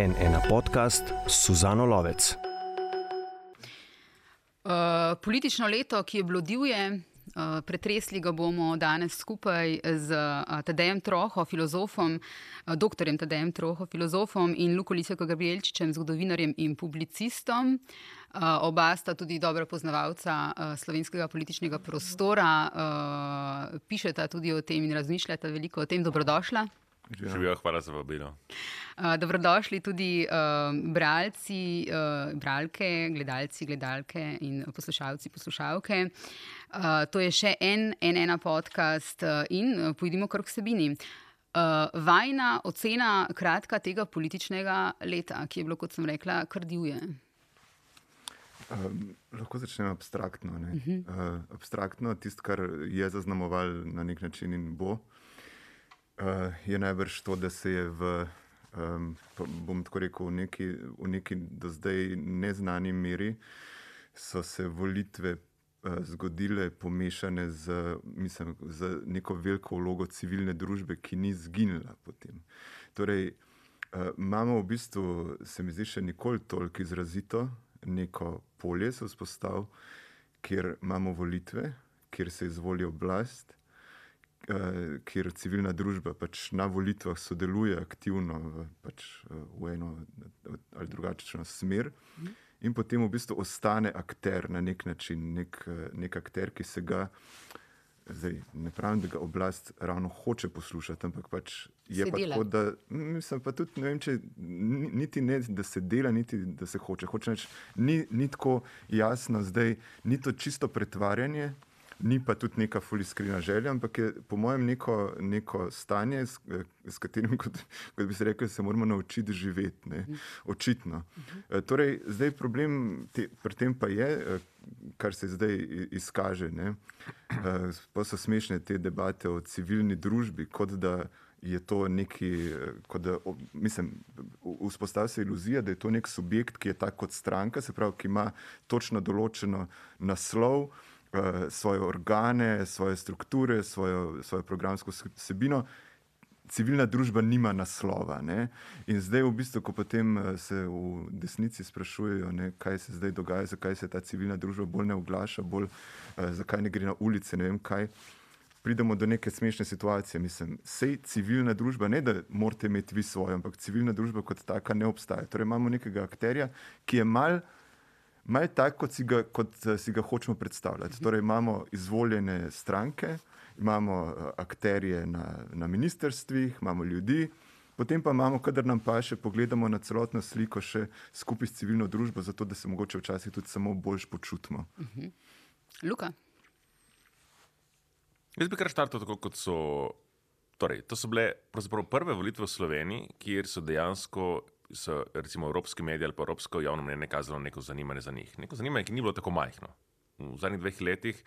en ena podcast Suzano Lovec. Uh, politično leto, ki je bilo divje, uh, pretresli ga bomo danes skupaj z uh, Tadejem Troho, filozofom, uh, dr. Tadejem Troho, filozofom in Luko Liseko Gabrielčičem, zgodovinarjem in publicistom. Uh, oba sta tudi dobra poznavalca uh, slovenskega političnega prostora, uh, pišeta tudi o tem in razmišljata veliko o tem. Dobrodošla. Živijo, hvala za vabilo. Uh, dobrodošli tudi uh, bralci, uh, bralke, gledalci, gledalke in poslušalci, poslušalke. Uh, to je še en, en ena podcast uh, in uh, pojdimo kar k sebini. Uh, vajna ocena kratka tega političnega leta, ki je bilo, kot sem rekla, kar divje. Um, lahko začnem abstraktno. Uh -huh. uh, abstraktno, tisto, kar je zaznamoval na nek način in bo uh, je najbrž to, da se je v, um, bom tako rekel, v neki, v neki do zdaj neznani meri, so se volitve uh, zgodile pomešane z, mislim, z neko veliko vlogo civilne družbe, ki ni zginila potem. Torej, uh, imamo v bistvu, se mi zdi, še nikoli toliko izrazito neko polje se vzpostavil, kjer imamo volitve, kjer se izvoli oblast, kjer civilna družba pač na volitvah sodeluje aktivno v, pač, eh, v eno ali drugačno smer, in potem v bistvu ostane akter na nek način, nek, eh, nek akter, ki se ga. Zdaj, ne pravim, da ga oblast ravno hoče poslušati, ampak pač je pa tako, da mislim, pa tudi, ne vem, če niti ne, da se dela, niti da se hoče. hoče neč, ni, ni tako jasno, zdaj ni to čisto pretvarjanje, ni pa tudi neka fuliskrina želja, ampak je po mojem neko, neko stanje, s, s katerim, kot, kot bi se rekel, se moramo naučiti živeti. Ne? Očitno. E, torej, zdaj problem te, pri tem pa je, e, kar se zdaj izkaže. Ne? E, pa so smešne te debate o civilni družbi, kot da. Je to neki, kot da, mislim, vzpostavlja se iluzija, da je to nek subjekt, ki je tako kot stranka, se pravi, ki ima točno določeno naslov, Eh, svoje organe, svoje strukture, svojo, svojo programsko vsebino. Civilna družba nima naslova. Ne? In zdaj, v bistvu, ko potem eh, se v desnici sprašujejo, ne, kaj se zdaj dogaja, zakaj se ta civilna družba bolj ne oglaša, bolj, eh, zakaj ne gre na ulice, ne vem kaj, pridemo do neke smešne situacije. Mislim, sej civilna družba, ne da morate imeti vi svojo, ampak civilna družba kot taka ne obstaja. Torej imamo nekega akterja, ki je mal Maj tako, kot, si ga, kot eh, si ga hočemo predstavljati. Mhm. Torej, imamo izvoljene stranke, imamo eh, akterje na, na ministerstvih, imamo ljudi, potem pa imamo, kadar nam pa še pogledamo na celotno sliko, še skupaj s civilno družbo, zato da se mogoče včasih tudi samo bolj počutimo. Mhm. Luka. Jaz bi kar štartil tako, kot so. Torej, to so bile prve volitve v Sloveniji, kjer so dejansko so recimo evropski mediji ali pa evropsko javno mnenje kazalo neko zanimanje za njih. Neko zanimanje, ki ni bilo tako majhno. V zadnjih dveh letih,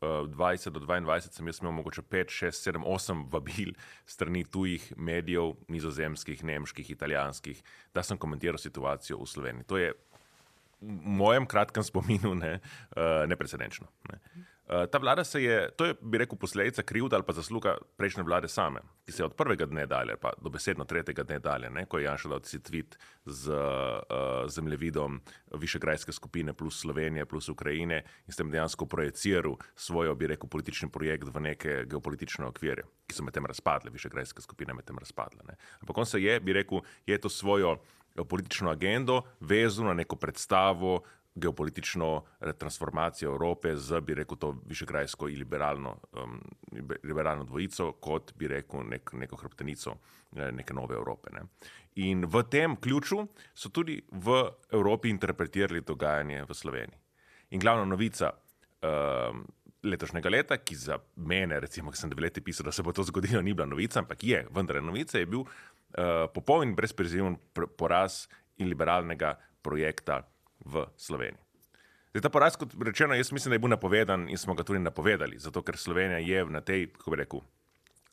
20 eh, do 22, sem jaz imel mogoče 5, 6, 7, 8 vabil strani tujih medijev, nizozemskih, nemških, italijanskih, da sem komentiral situacijo v Sloveniji. To je v mojem kratkem spominu ne, uh, neprecedenčno. Ne. Uh, ta vlada se je, to je, bi rekel, posledica krivda ali pa zasluga prejšnje vlade same, ki se je od prvega dne dalje, pa do besedno tretjega dne dalje, ne, ko je Janša dal si tweet z uh, zemljevidom Višegrajske skupine plus Slovenije plus Ukrajine in s tem dejansko projiciral svoj, bi rekel, politični projekt v neke geopolitične okvirje, ki so medtem razpadle, Višegrajske skupine medtem razpadle. Ne. Ampak on se je, bi rekel, je to svojo politično agendo vezal na neko predstavo geopolitično transformacijo Evrope z, bi rekel, to višegrajsko in liberalno, um, liberalno dvojico, kot bi rekel, nek, neko hrbtenico eh, neke nove Evrope. Ne. In v tem ključu so tudi v Evropi interpretirali dogajanje v Sloveniji. In glavna novica um, letošnjega leta, ki za mene, recimo, ki sem dve leti pisal, da se bo to zgodilo, ni bila novica, ampak je, vendar je novica, je bil uh, popoln in brezpriziven poraz in liberalnega projekta v Sloveniji. Zdaj, ta poraz, kot rečeno, jaz mislim, da je bil napovedan in smo ga tudi napovedali, zato ker Slovenija je na tej, kako bi rekel,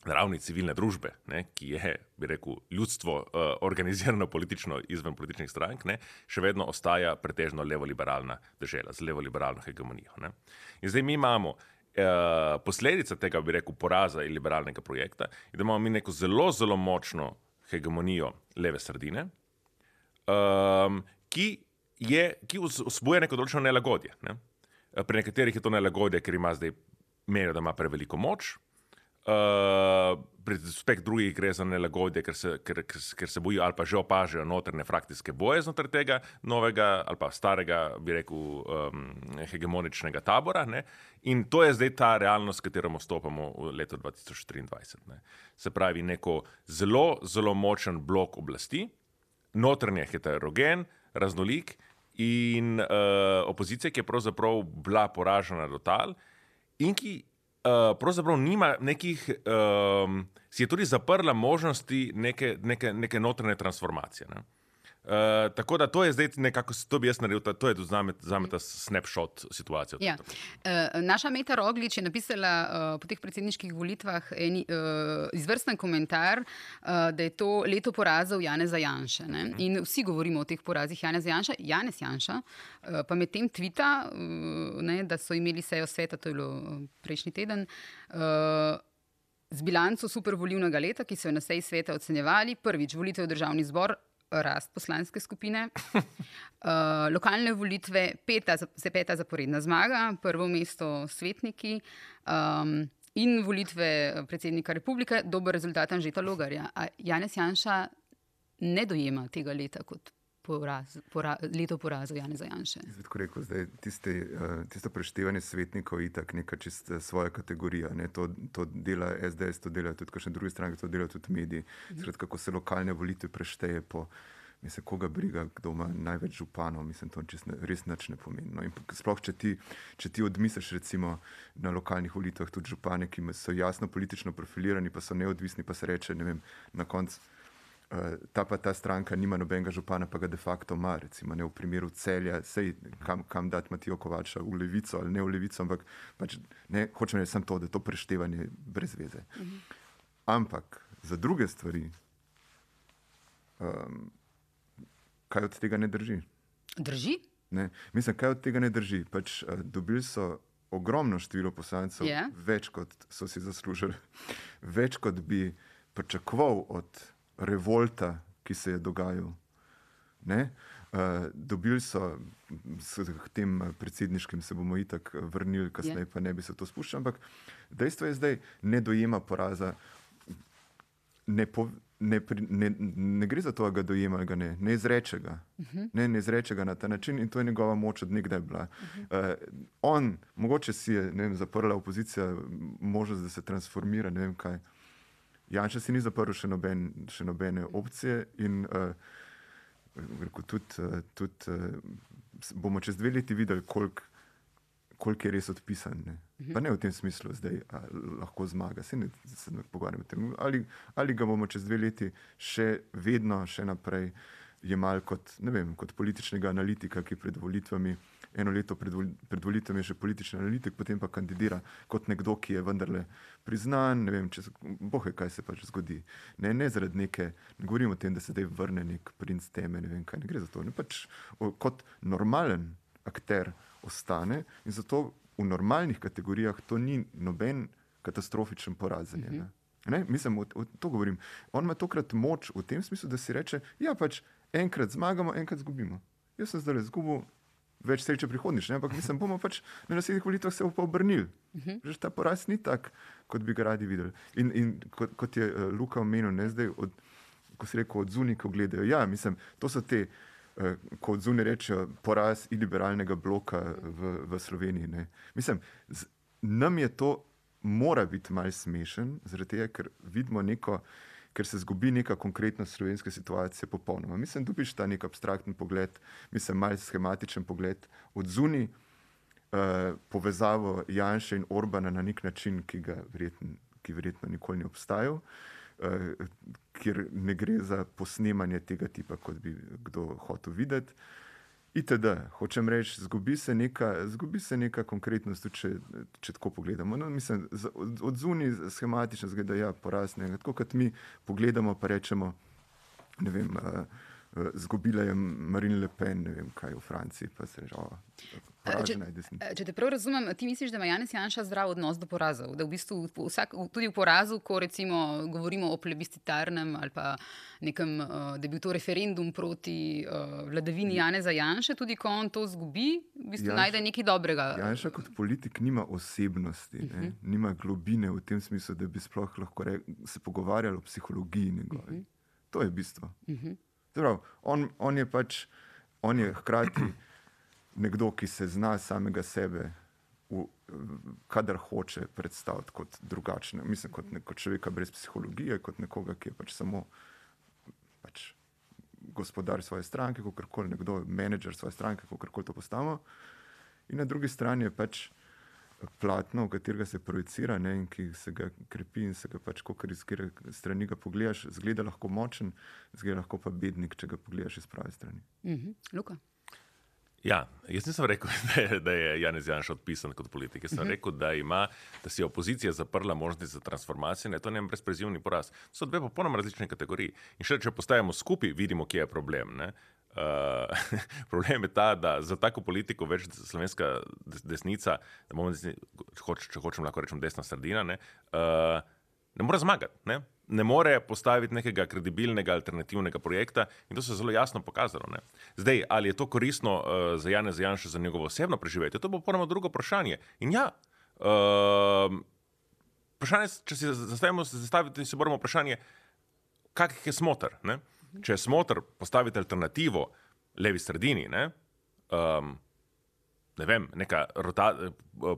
ravni civilne družbe, ne, ki je, bi rekel, ljudstvo uh, organizirano politično izven političnih strank, ne, še vedno ostaja pretežno levo-liberalna država z levo-liberalno hegemonijo. Ne. In zdaj mi imamo. Uh, posledica tega, bi rekel, poraza liberalnega projekta je, da imamo mi neko zelo, zelo močno hegemonijo leve sredine, um, ki, je, ki vzbuja neko določeno nelagodje. Ne? Pri nekaterih je to nelagodje, ker ima zdaj menijo, da ima preveliko moč. Uh, pri spet drugih gre za nelagodje, ker se, ker, ker, ker se bojijo ali pa že opažajo notrne frakcijske boje znotraj tega novega ali pa starega, bi rekel, um, hegemoničnega tabora. Ne? In to je zdaj ta realnost, s katero stopamo v leto 2023. Ne? Se pravi, neko zelo, zelo močen blok oblasti, notranje heterogen, raznolik in uh, opozicija, ki je pravzaprav bila poražena do tal in ki uh, pravzaprav nima nekih, um, si je tudi zaprla možnosti neke, neke, neke notranje transformacije. Ne? Uh, tako da to je zdaj nekako, to bi jaz naredil, to je za me ta snapshot situacije. Ja. Uh, naša Meta Roglič je napisala uh, po teh predsedniških volitvah en uh, izvrsten komentar, uh, da je to leto porazov Janeza Janša. Ne? Mhm. In vsi govorimo o teh porazih Janeza Janša. Janez Janša uh, pa med tem tvita, uh, ne, da so imeli sejo sveta, to je bilo prejšnji teden. Uh, Z bilanco supervolivnega leta, ki so jo na seji sveta ocenjevali, prvič volitev v državni zbor, rast poslanske skupine. Uh, lokalne volitve, peta, se peta zaporedna zmaga, prvo mesto svetniki um, in volitve predsednika republike, dober rezultat Anžeta Logarja. A Janez Janša ne dojema tega leta kot poraz, pora, leto porazov Janeza Janša. Rekel, zdaj, tiste, uh, tisto preštevanje svetnikov je tako neka čista svoja kategorija. Ne? To, to dela SDS, to dela tudi kakšne druge stranke, to dela tudi mediji. Mhm. Sred, kako se lokalne volitve prešteje po. Mislim, koga briga, kdo ima največ županov, mislim, to ne, res nič ne pomeni. No, sploh, če ti, če ti odmisliš, recimo, na lokalnih volitvah tudi župane, ki so jasno politično profilirani, pa so neodvisni, pa se reče, ne vem, na koncu Eh, ta pa ta stranka nima nobenega župana, pa ga de facto ima, recimo ne v primeru celja, sej kam, kam dati Matijo Kovača, v levico ali ne v levico, ampak pač ne, hočem reči samo to, da to preštevanje brez veze. Mhm. Ampak za druge stvari, um, kaj od tega ne drži? Drži? Ne, mislim, kaj od tega ne drži. Pač, uh, dobili so ogromno število poslancev, yeah. Ja. več kot so si zaslužili, več kot bi pričakoval od revolta, ki se je dogajal. Uh, dobili so s tem predsedniškim, se bomo itak vrnili, kasneje pa ne bi se to spuščal. Ampak dejstvo je zdaj, ne dojema poraza. Ne, po, ne, ne, ne gre za to, da ga dojema ali ga ne, ne izreče ga. Uh -huh. ne, ne izreče ga na ta način in to je njegova moč od nekdaj bila. Uh -huh. uh, on, mogoče si je vem, zaprla opozicija, možnost, da se transformira, ne vem kaj. Uh, Janša si ni zaprl še, noben, še nobene opcije in uh, tudi, uh, tudi uh, bomo čez dve leti videli, koliko kolik je res odpisan. Ne? Pa ne v tem smislu, da lahko zmaga. Se ne, se ne pogovarjamo o tem. Ali, ali ga bomo čez dve leti še vedno, še naprej jemali kot, kot političnega analitika, ki pred volitvami eno leto pred, pred volitvami je še politični analitik, potem pa kandidira kot nekdo, ki je vendarle priznan. Ne vem, če bohe, kaj se pač zgodi. Ne, ne zaradi neke, ne govorim o tem, da se zdaj vrne nek princ teme, ne vem kaj, ne gre za to. Ne pač o, kot normalen akter ostane in zato v normalnih kategorijah to ni noben katastrofičen poraz. Mm -hmm. Ne, mislim, o, o, to govorim. On ima tokrat moč v tem smislu, da si reče: Ja, pač enkrat zmagamo, enkrat izgubimo. Jaz sem zdaj izgubil, več sreče prihodnjič. Ne? Ampak mislim, bomo pač na naslednjih volitvah se obrnili. Uh mhm. -huh. Že ta poraz ni tak, kot bi ga radi videli. In, in kot, kot je uh, Luka omenil, ne zdaj, od, ko se reko od zunaj, ko gledajo. Ja, mislim, to so te, uh, ko od zunaj rečejo, poraz iliberalnega bloka v, v Sloveniji. Ne? Mislim, z, nam je to. Mora biti malce smešen, tega, ker vidimo neko ker se zgubi neka konkretna slovenska situacija popolnoma. Mislim, dobiš ta nek abstraktni pogled, mislim, malce schematičen pogled od zunaj, uh, povezavo Janša in Orbana na nek način, ki ga verjetno, ki verjetno nikoli ni obstajal. Uh, kjer ne gre za posnemanje tega tipa, kot bi kdo hotel videti. ITD, hočem reči, zgubi se neka, zgubi se neka konkretnost, če, če tako pogledamo. No, mislim, od, od zunaj schematično zgleda, da ja, je poraz. Tako kot mi pogledamo, pa rečemo, ne vem. Uh, zgubila je Marine Le Pen, ne vem kaj v Franciji, pa se že poražena je desnica. Če te prav razumem, ti misliš, da ima Janis Janša zdrav odnos do porazov? Da v bistvu vsak, tudi v porazu, ko recimo govorimo o plebiscitarnem ali pa nekem, da bil to referendum proti uh, vladavini Janeza Janša, tudi ko on to zgubi, v bistvu Janša, najde nekaj dobrega. Janša kot politik nima osebnosti, uh -huh. nima globine v tem smislu, da bi sploh lahko se pogovarjali o psihologiji njegove. Uh -huh. To je bistvo. Uh -huh. Prav, on, on je pač, on je hkrati nekdo, ki se zna samega sebe, v, kadar hoče predstaviti kot drugačne. Mislim, kot, ne, kot človeka brez psihologije, kot nekoga, ki je pač samo pač gospodar svoje stranke, kot koli nekdo, menedžer svoje stranke, kot koli to postamo. In na drugi strani je pač platno, v katerega se projicira ne, in ki se ga krepi in se ga pač, ko iz kjer strani ga pogledaš, zgleda lahko močen, zgleda lahko pa bednik, če ga pogledaš iz prave strani. Mm -hmm. Luka. Ja, jaz nisem rekel, da je Janez Janš odpisan kot politik. Jaz sem uh mhm. -huh. rekel, da, ima, da si je opozicija zaprla možnosti za transformacijo in da je to ne brezprezivni poraz. To so dve popolnoma različne kategorije. In še če postajamo skupaj, vidimo, kje je problem. Ne? Uh, problem je ta, da za tako politiko več slovenska desnica, desni, hoč, če hočem lahko rečem desna sredina, ne, uh, ne more zmagati. Ne? ne more postaviti nekega kredibilnega alternativnega projekta in to se je zelo jasno pokazalo. Ne? Zdaj, ali je to koristno uh, za Jana Zajanša za njegovo osebno preživetje, to bo ponovno drugo vprašanje. In ja, uh, vprašanje, če si zastavimo, zastaviti si moramo vprašanje, kak je smotr. Ne? Če je smotr postaviti alternativo levi sredini, ne, um, ne vem, neka rota,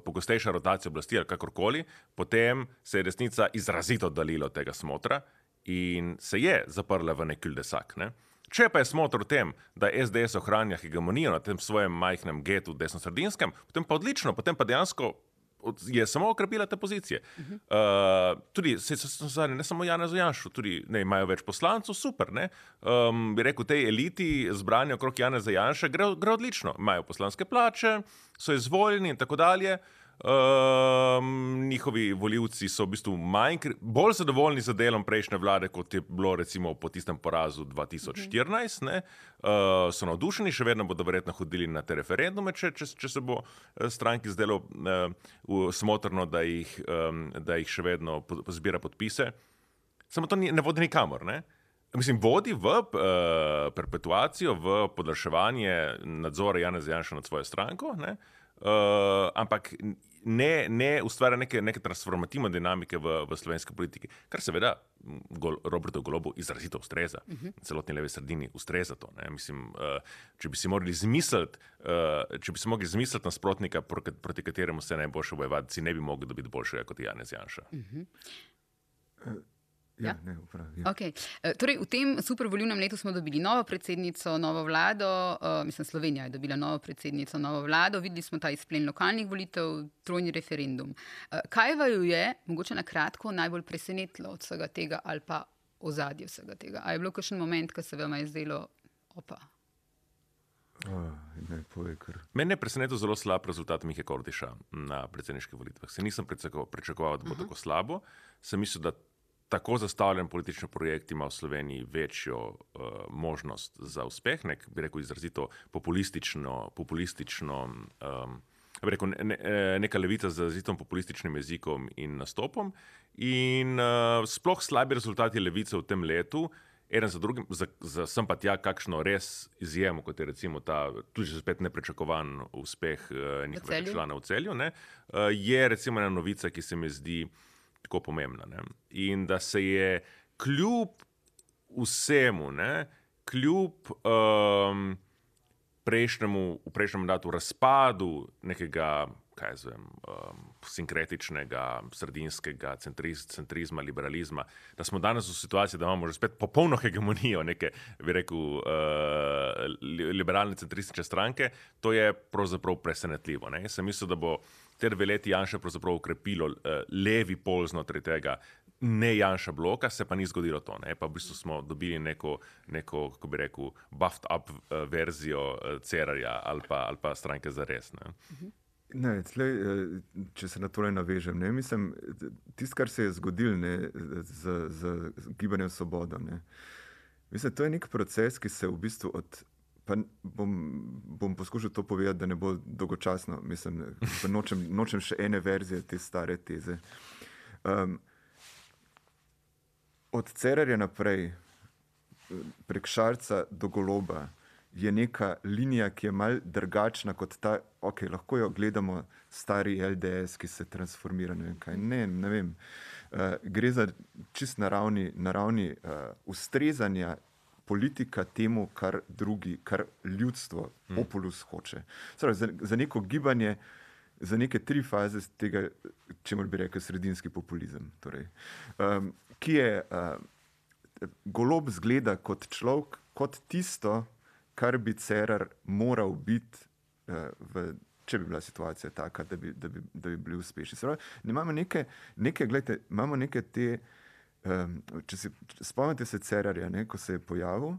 pogostejša rotacija oblasti ali kakorkoli, potem se je resnica izrazito oddaljila od tega smotra in se je zaprla v nek kuldesak. Ne. Če pa je smotr v tem, da SDS ohranja hegemonijo na tem svojem majhnem getu, desno-sredinskem, potem pa odlično, potem pa dejansko je samo okrepila te pozicije. Uh -huh. uh, tudi, se, se, se, ne samo Jana Zajanšu, tudi ne, imajo več poslancev, super. Um, bi rekel, tej eliti zbrani okrog Jana Zajanša gre, gre odlično. Imajo poslanske plače, so izvoljeni in tako dalje. Um, njihovi voljivci so v bistvu manj, bolj zadovoljni z delom prejšnje vlade, kot je bilo recimo po tistem porazu 2014. Uh, so navdušeni, še vedno bodo verjetno hodili na te referendume, če, če, če se bo eh, stranki zdelo uh, smotrno, da jih, um, da jih še vedno zbira podpise. Samo to ni, ne vodi nikamor. Ne? Mislim, vodi v uh, perpetuacijo, v podaljševanje nadzora Janeza Janša nad svojo stranko. Uh, uh, ampak ne, ne ustvarja neke, neke transformativne dinamike v, v slovenski politiki, kar seveda gol, Robertu Golobu izrazito ustreza, uh mhm. -huh. celotni levi sredini ustreza to. Mislim, uh, če bi si morali zmisliti, uh, če bi si mogli zmisliti nasprotnika, proti kateremu se najboljše bojevati, si ne bi mogli dobiti boljšega kot Janez Janša. Uh -huh. Ja, ja. Ne, upravi, ja. Okay. E, torej, v tem supervolivnem letu smo dobili novo predsednico, novo vlado, uh, mislim, Slovenija je dobila novo predsednico, novo vlado, videli smo ta izplen lokalnih volitev, trojni referendum. Uh, kaj vaju je, mogoče na kratko, najbolj presenetilo od vsega tega ali pa ozadje vsega tega? A je bilo kakšen moment, ko se vam je zdelo, opa? Oh, ne, Mene je presenetil zelo slab rezultat Miha Kordiša na predsedniških volitvah. Se nisem pričakoval, da bo uh -huh. tako slabo. Sem mislil, da tako zastavljen politični projekt ima v Sloveniji večjo uh, možnost za uspeh, nek, bi rekel, izrazito populistično, populistično um, rekel, ne, ne, eh, neka levica z izrazitom populističnim jezikom in nastopom. In uh, sploh slabi rezultati levice v tem letu. Eden za drugim, za, za sem pa tja, kakšno res izjemo, kot je recimo ta, tudi že spet neprečakovan uspeh uh, njihovega člana v celju, ne, uh, je recimo ena novica, ki se mi zdi uh, tako pomembna. Ne? In da se je kljub vsemu, ne, kljub um, prejšnjemu, v prejšnjem mandatu razpadu nekega. Kaj zvem, um, sinkretičnega, sredinskega centriz, centrizma, liberalizma, da smo danes v situaciji, da imamo že spet popolno hegemonijo neke, bi rekel, uh, liberalne centristične stranke, to je pravzaprav presenetljivo. Ne? Sem mislil, da bo ter veleti Janša pravzaprav ukrepilo uh, levi pol znotraj tega. Ne Janša bloka, se pa ni zgodilo to. Ne? Pa v bistvu smo dobili neko, neko kako bi rekel, buffed up uh, verzijo uh, Cerarja ali pa, ali pa stranke za res. Ne? Ne, tlej, če se na to navežem, ne, mislim, tisto, kar se je zgodilo z, z gibanjem Svobodo. Ne, Mislim, to je nek proces, ki se v bistvu od. Pa bom, bom poskušal to povedati, da ne bo dolgočasno. Mislim, da nočem, nočem še ene verzije te stare teze. Um, od Cererja naprej, prek Šarca do Goloba, je neka linija, ki je mal drugačna kot ta, ok, lahko jo gledamo, stari LDS, ki se transformira. Ne, vem, ne, ne vem. Uh, gre za čist naravni, naravni uh, ustrezanja politika temu, kar drugi, kar ljudstvo, hmm. populus hoče. Zdaj, za, za neko gibanje, za neke tri faze tega, če moramo reči, sredinski populizem. Torej, um, ki je uh, golob zgleda kot človek, kot tisto, kar bi Cerar moral biti, uh, v, če bi bila situacija taka, da bi, da bi, da bi bili uspešni. Zdaj, imamo neke, neke, gledajte, imamo neke te. Um, če se spomnite se Cerarja, ne, ko se je pojavil,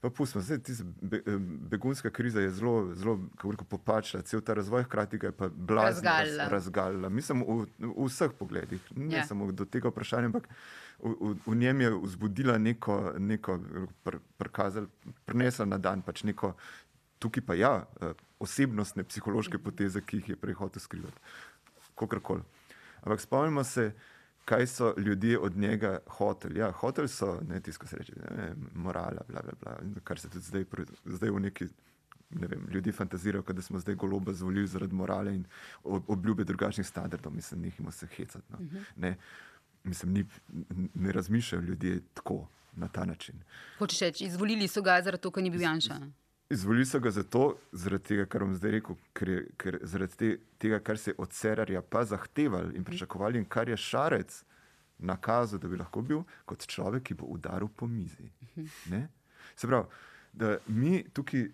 pa pustimo, zdaj ti be, begunska kriza je zelo, zelo popačila, cel ta razvoj, hkrati ga je pa blazno razgalila. Mislim, v, v vseh pogledih, ne ja. samo do tega vprašanja, ampak v, v, v njem je vzbudila neko, neko pr, prkazal, prinesla na dan pač neko, tukaj pa ja, eh, osebnostne, psihološke poteze, ki jih je prej hotel skrivati. Kakorkoli. Ampak spomnimo se, kaj so ljudje od njega hoteli. Ja, hoteli so, ne tisto, se reče, ne, morala, bla, bla, bla, kar se tudi zdaj, zdaj v neki. Ne vem, ljudje fantazirajo, da smo zdaj goloba zvolili zaradi morale in obljube drugačnih standardov, mislim, njih imamo se hecati. No. Uh mhm. -huh. ne, mislim, ni, ne razmišljajo ljudje tako, na ta način. Hočeš reči, izvolili so ga zaradi tega, ker ni bil Janša. Izvolili so ga zato, zaradi tega, kar bom zdaj rekel, ker, je, ker zaradi te, tega, kar se je od Cerarja pa zahtevali in pričakovali, in kar je Šarec nakazal, da bi lahko bil kot človek, ki bo udaril po mizi. Ne? Se pravi, da mi tukaj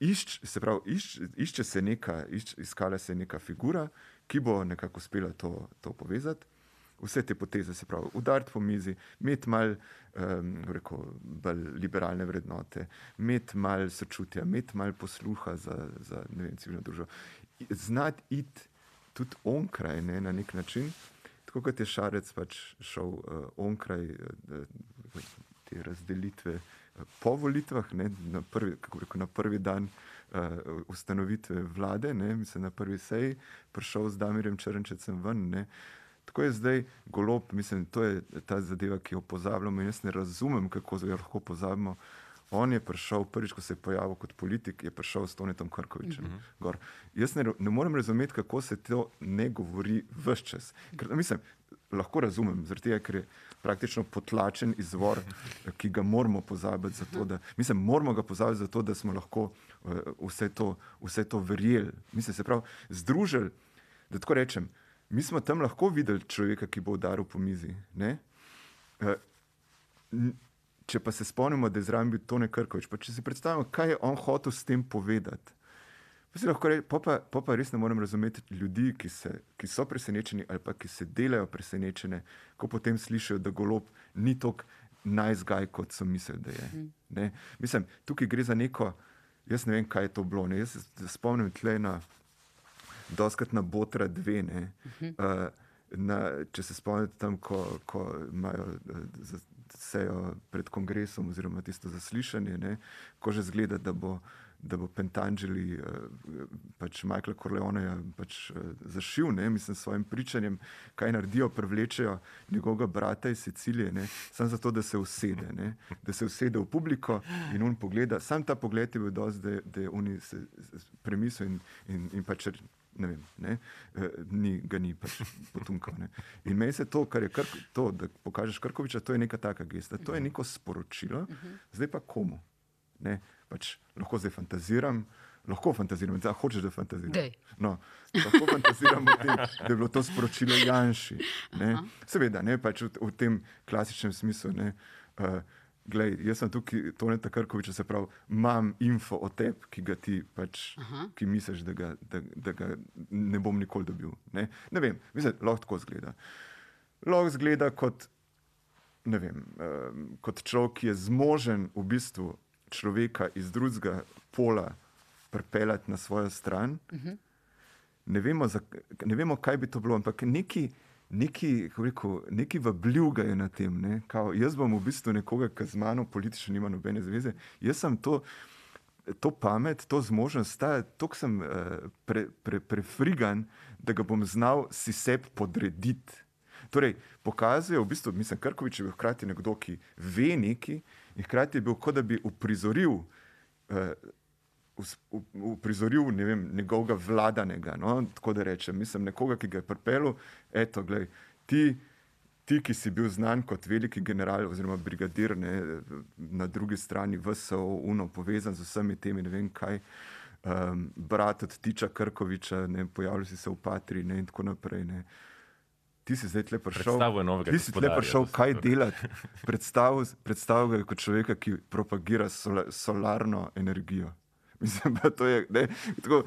išč, se pravi, išč, išče se neka, išč, iskala se neka figura, ki bo nekako uspela to, to povezati vse te poteze, se pravi, udariti po mizi, imeti malo um, bolj liberalne vrednote, imeti malo sočutja, imeti malo posluha za, za vem, civilno družbo. Znati iti tudi onkraj ne, na nek način, tako kot je Šarec pač šel uh, onkraj uh, te razdelitve uh, po volitvah, ne, na, prvi, rekel, na prvi dan. Uh, ustanovitve vlade, ne, mislim, na prvi seji, prišel z Damirjem Črnčecem ven. Ne, uh, Tako je zdaj golob, mislim, to je ta zadeva, ki jo pozabljamo. Jaz ne razumem, kako jo lahko pozabimo. On je prišel, prvič, ko se je pojavil kot politik, je prišel s Tonetom Krkovičem. Uh mhm. -huh. Jaz ne, ne morem razumeti, kako se to ne govori vse čas. Ker, mislim, lahko razumem, tega, ker je praktično potlačen izvor, ki ga moramo pozabiti. Zato, da, mislim, moramo ga pozabiti zato, da smo lahko uh, vse, to, vse to verjeli. Mislim, se pravi, združili, da tako rečem mi smo tam lahko videli človeka, ki bo udaril po mizi. Ne? Eh, če pa se spomnimo, da je zraven bil Tone Krkovič, pa če si predstavljamo, kaj je on hotel s tem povedati. Pa, reči, pa, pa, pa, pa res ne morem razumeti ljudi, ki, se, ki so presenečeni ali pa ki se delajo presenečene, ko potem slišijo, da golob ni tako najzgaj, kot so mislili, da je. Ne? Mislim, tukaj gre za neko, jaz ne vem, kaj je to bilo. Ne? Jaz se spomnim tle na doskrat na Botra dve. Uh -huh. uh, na, če se spomnite tam, ko, ko imajo uh, sejo pred kongresom, oziroma tisto zaslišanje, ne, ko že zgleda, da bo. Da bo Pentangeli, uh, pač Michael Corleone, pač, uh, zašil, ne, mislim, s svojim pričanjem, kaj naredijo, privlečejo njegovega brata iz Sicilije, samo zato, da se usede, ne, da se usede v publiko in on pogleda. Sam ta pogled je bil dosti, da, da je on se premislil in, in, in pač ne vem, ne, e, ni, ga ni pač potunkal. Ne. In meni se to, kar je kar, to, da pokažeš Krkoviča, to je neka taka gesta, to je neko sporočilo, zdaj pa komu. Ne, pač lahko zdaj fantaziram. Lahko fantaziram, da hočeš, da fantaziram. No, lahko fantaziram, tem, da je bilo to sporočilo Janši. Seveda, ne, pač v, v tem klasičnem smislu. Ne, uh, Glej, jaz sem tukaj, to ne tako, kot se pravi, imam info o tebi, ki ga ti pač, ki misliš, da ga, da, da ga ne bom nikoli dobil. Ne, ne vem, mislim, lahko tako zgleda. Lahko zgleda kot, vem, um, kot človek, ki je zmožen v bistvu človeka iz drugega pola pripeljati na svojo stran. Uh -huh. ne, vemo, za, ne vemo, kaj bi to bilo, ampak neki, neki, kako rekel, neki vabljuga je na tem. Kao, jaz bom v bistvu nekoga, ki z mano politično nima nobene zveze. Jaz sem to, to pamet, to zmožnost, ta, to sem uh, pre, pre, prefrigan, da ga bom znal si sebi podrediti. Torej, pokazuje, v bistvu, mislim, Krkovič je bil hkrati nekdo, ki ve nekaj, in hkrati je bil kot da bi uprizoril. Uh, uprizoril ne vem, njegovega vladanega. No? Tako da rečem, mislim, nekoga, ki ga je pripeljal, eto, glej, ti, ti, ki si bil znan kot veliki general oziroma brigadir ne, na drugi strani VSO, UNO, povezan z vsemi temi, ne vem kaj, um, brat od Tiča Krkoviča, ne, pojavljal si se v Patri ne, in tako naprej. Ne. Ti si zdaj le prišel, ti si le prišel, kaj delati. Predstavljaj predstav kot človeka, ki propagira sola, solarno energijo. Mislim, da to je. Ne, tako,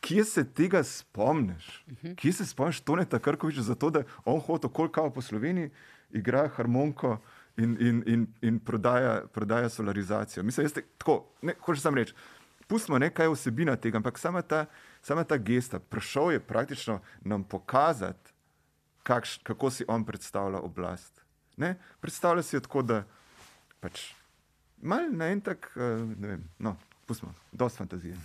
kje se tega spomniš? Kje se spomniš, to ne tako, kot je zato, da on hodi okoli po Sloveniji, igra harmoniko in, in, in, in prodaja, prodaja solarizacijo. Mislim, da tako, ne, hočeš samo reči. Pustimo nekaj vsebina tega, ampak sama ta, sama ta gesta, prišel je praktično nam pokazati, kakš, kako si on predstavlja oblast. Ne? Predstavlja si jo tako, da pač malo na en tak, uh, ne vem, no, Pustimo, dosti fantazije.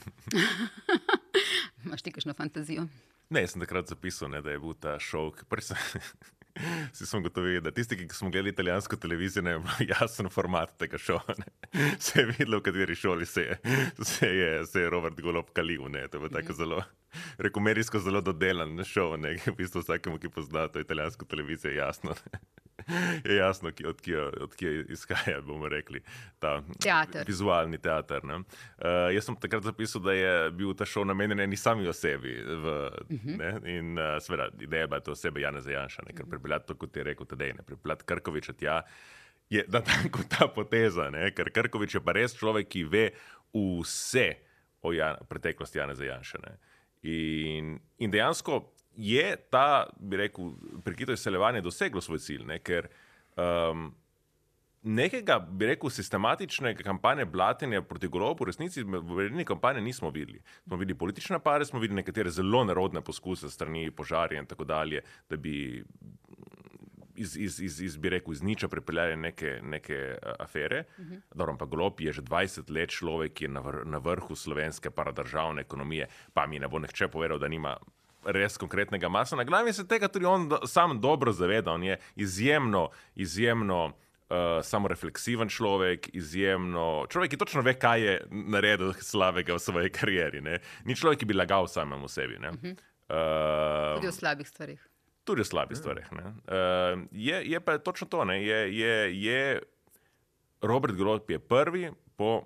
Imáš ti kakšno fantazijo? Ne, jaz sem takrat zapisal, ne, da je bil ta šok. Si sem gotovil, da tisti, ki smo gledali italijansko televizijo, ne bo jasen format tega šova. Ne. Se je videlo, v kateri šoli se je, se je, se je Robert Golob kalil. Ne. To je tako zelo, rekomerijsko zelo dodelan šov. Ne. V bistvu vsakemu, ki pozna to italijansko televizijo, je jasno. Ne. je jasno, od kje izhaja, bomo rekli, ta teater. vizualni teater. Uh, jaz sem takrat zapisal, da je bil ta šov namenjen eni sami osebi. V, uh mhm. -huh. In uh, seveda, ideja je bila to osebe Jana Zajanša, ker mhm. pripeljati to, kot je rekel, tedej, ne pripeljati Krkoviča tja. Je da tako ta poteza, ne? ker Krkovič je pa res človek, ki ve vse o Jan, preteklosti Jana Zajanša. In, in dejansko je ta, bi rekel, prekito izseljevanje doseglo svoj cilj, ne? ker um, nekega, bi rekel, sistematičnega kampanje blatenja proti golobu v resnici v vredni kampanji nismo videli. Smo videli politične pare, smo videli nekatere zelo nerodne poskuse strani požarja in tako dalje, da bi. Iz, iz, iz, iz, bi rekel, iz niča pripeljali neke, neke afere. Uh -huh. Dobro, pa Golob je že 20 let človek, ki je na, vr, na vrhu slovenske paradržavne ekonomije, pa mi ne bo nihče povedal, da nima res konkretnega masa na glavi, se tega tudi on do, sam dobro zaveda. On je izjemno, izjemno uh, samorefleksiven človek, izjemno človek, ki točno ve, kaj je naredil slavega v svoji karieri. Ne? Ni človek, ki bi lagal samemu sebi. Uh -huh. uh, tudi o slabih stvarih. Tudi o slabih -huh. stvarih. Uh, je, je pa točno to. Je, je, je Robert Grot je prvi po.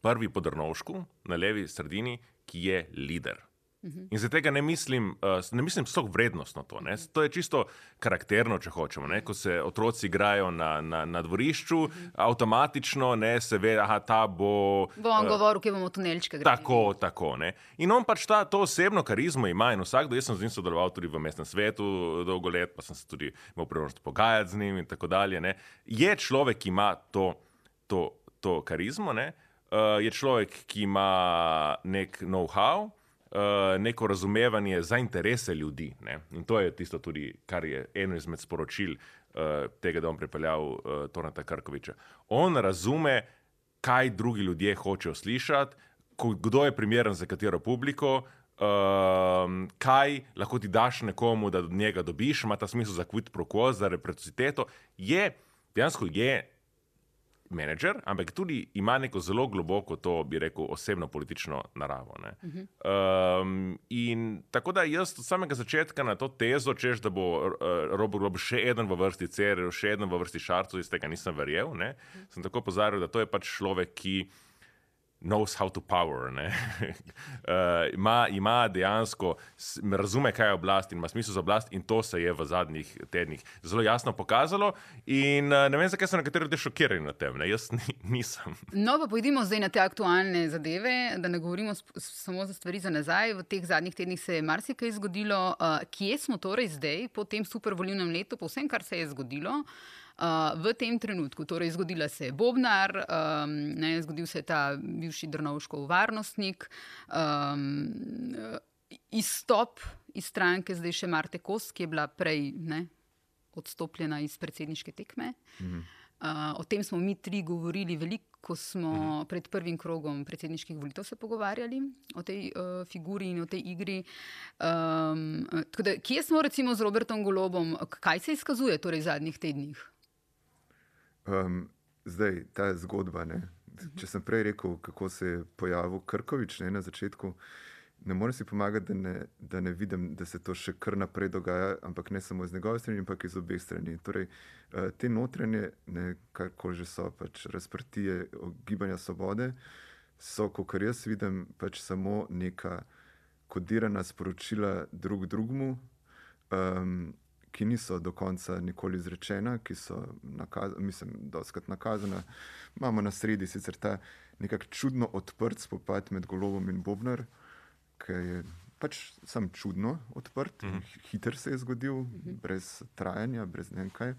Prvi po Drnovšku, na levi sredini, ki je voditelj. Mhm. In zdaj tega ne mislim, uh, ne mislim sploh vrednostno to. Ne? To je čisto karakterno, če hočemo. Ne? Ko se otroci igrajo na, na, na dvorišču, mhm. avtomatično ne, se ve, da ta bo. Bo on uh, govoril, ki bomo tunelčke gradili. Tako, tako. Ne? In on pač ta, to osebno karizmo ima in vsakdo, jaz sem z njim sodeloval tudi v mestnem svetu dolgo let, pa sem se tudi imel priložnost pogajati z njim in tako dalje. Ne? Je človek, ki ima to, to, to karizmo, ne? uh, je človek, ki ima nek know-how. Eh, neko razumevanje za interese ljudi. Ne? In to je tisto, tudi, kar je eno izmed sporočil uh, tega, da bom pripeljal uh, Tonata Krkoviča. On razume, kaj drugi ljudje hočejo slišati, kdo je primeren za katero publiko. Uh, kaj lahko ti daš nekomu, da od njega dobiš, ima ta smisel za quid pro quo, za reciprociteto, je dejansko je menedžer, ampak tudi ima neko zelo globoko, to bi rekel, osebno politično naravo. Uh -huh. um, in tako da jaz od samega začetka na to tezo, češ, da bo uh, Robert Rob še eden v vrsti CR, še eden v vrsti Šarcu, iz tega nisem verjel. -huh. Sem tako pozaril, da to je pač človek, ki knows how to power. uh, ima, ima dejansko, razume, kaj je oblast in ima smisel za oblast, in to se je v zadnjih tednih zelo jasno pokazalo. In uh, ne vem, zakaj so nekateri ljudje šokirani na tem, ne? jaz ni, nisem. No, pa pojdimo zdaj na te aktualne zadeve, da ne govorimo samo za stvari za nazaj. V teh zadnjih tednih se je marsikaj zgodilo. Uh, kje smo torej zdaj, po tem supervolilnem letu, po vsem, kar se je zgodilo? uh, v tem trenutku. Torej, zgodila se je Bobnar, um, ne, zgodil se je ta bivši Drnovškov varnostnik, um, izstop iz stranke, zdaj še Marte Kos, ki je bila prej ne, odstopljena iz predsedniške tekme. Mhm. Uh, o tem smo mi tri govorili veliko, ko smo mhm. pred prvim krogom predsedniških volitev se pogovarjali o tej uh, figuri in o tej igri. Um, da, kje smo recimo z Robertom Golobom, kaj se izkazuje torej v zadnjih tednih? Um, zdaj ta zgodba. Ne? Če sem prej rekel, kako se je pojavil Krkovič ne, na začetku, ne morem si pomagati, da ne, da ne vidim, da se to še kar naprej dogaja, ampak ne samo z njegove strani, ampak iz obeh strani. Torej, eh, te notranje, kako že so, pač razprtije gibanja svobode, so, kot jaz vidim, pač samo neka kodirana sporočila drug drugemu. Um, Ki niso do konca nikoli izrečena, ki so nakazana, mislim, so nakazana. Imamo na sredi sicer ta nekako čudno odprt spopad med Golobom in Bobnar, ki je pač sam čudno odprt, mm -hmm. hiter se je zgodil, mm -hmm. brez trajanja, brez nekaj.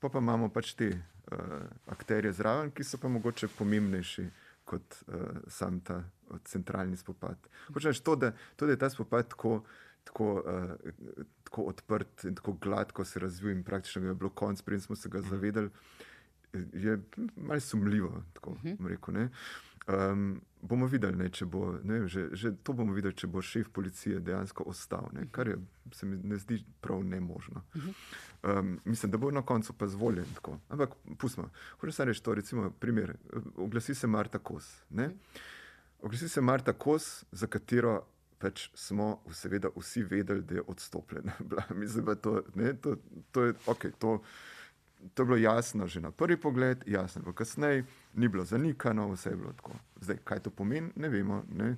Pa pa imamo pač te uh, akterje zraven, ki so pa mogoče pomembnejši kot uh, sam ta uh, centralni spopad. Hočeš to, da, to, da je ta spopad tako. Tako, uh, tako odprt in tako gladko se razvija, in praktično je bilo konc, preden smo se ga zavedali, je malce sumljivo. Tako, uh -huh. rekel, Um, bomo videli, ne, če bo, ne, že, že to bomo videli, če bo šef policije dejansko ostal, ne, kar je, se mi ne zdi prav nemožno. Um, mislim, da bo na koncu pa zvoljen. Tako. Ampak pustimo. Hoče se reči to, recimo, primer. Oglasi se Marta Kos. Ne? Oglasi se Marta Kos, za katero pač smo seveda vsi vedeli, da je odstopljena. mislim, da to, ne, to, to je ok. To, To je bilo jasno že na prvi pogled, jasno pa kasneje, ni bilo zanikano, vse je bilo tako. Zdaj, kaj to pomeni, ne vemo. Ne?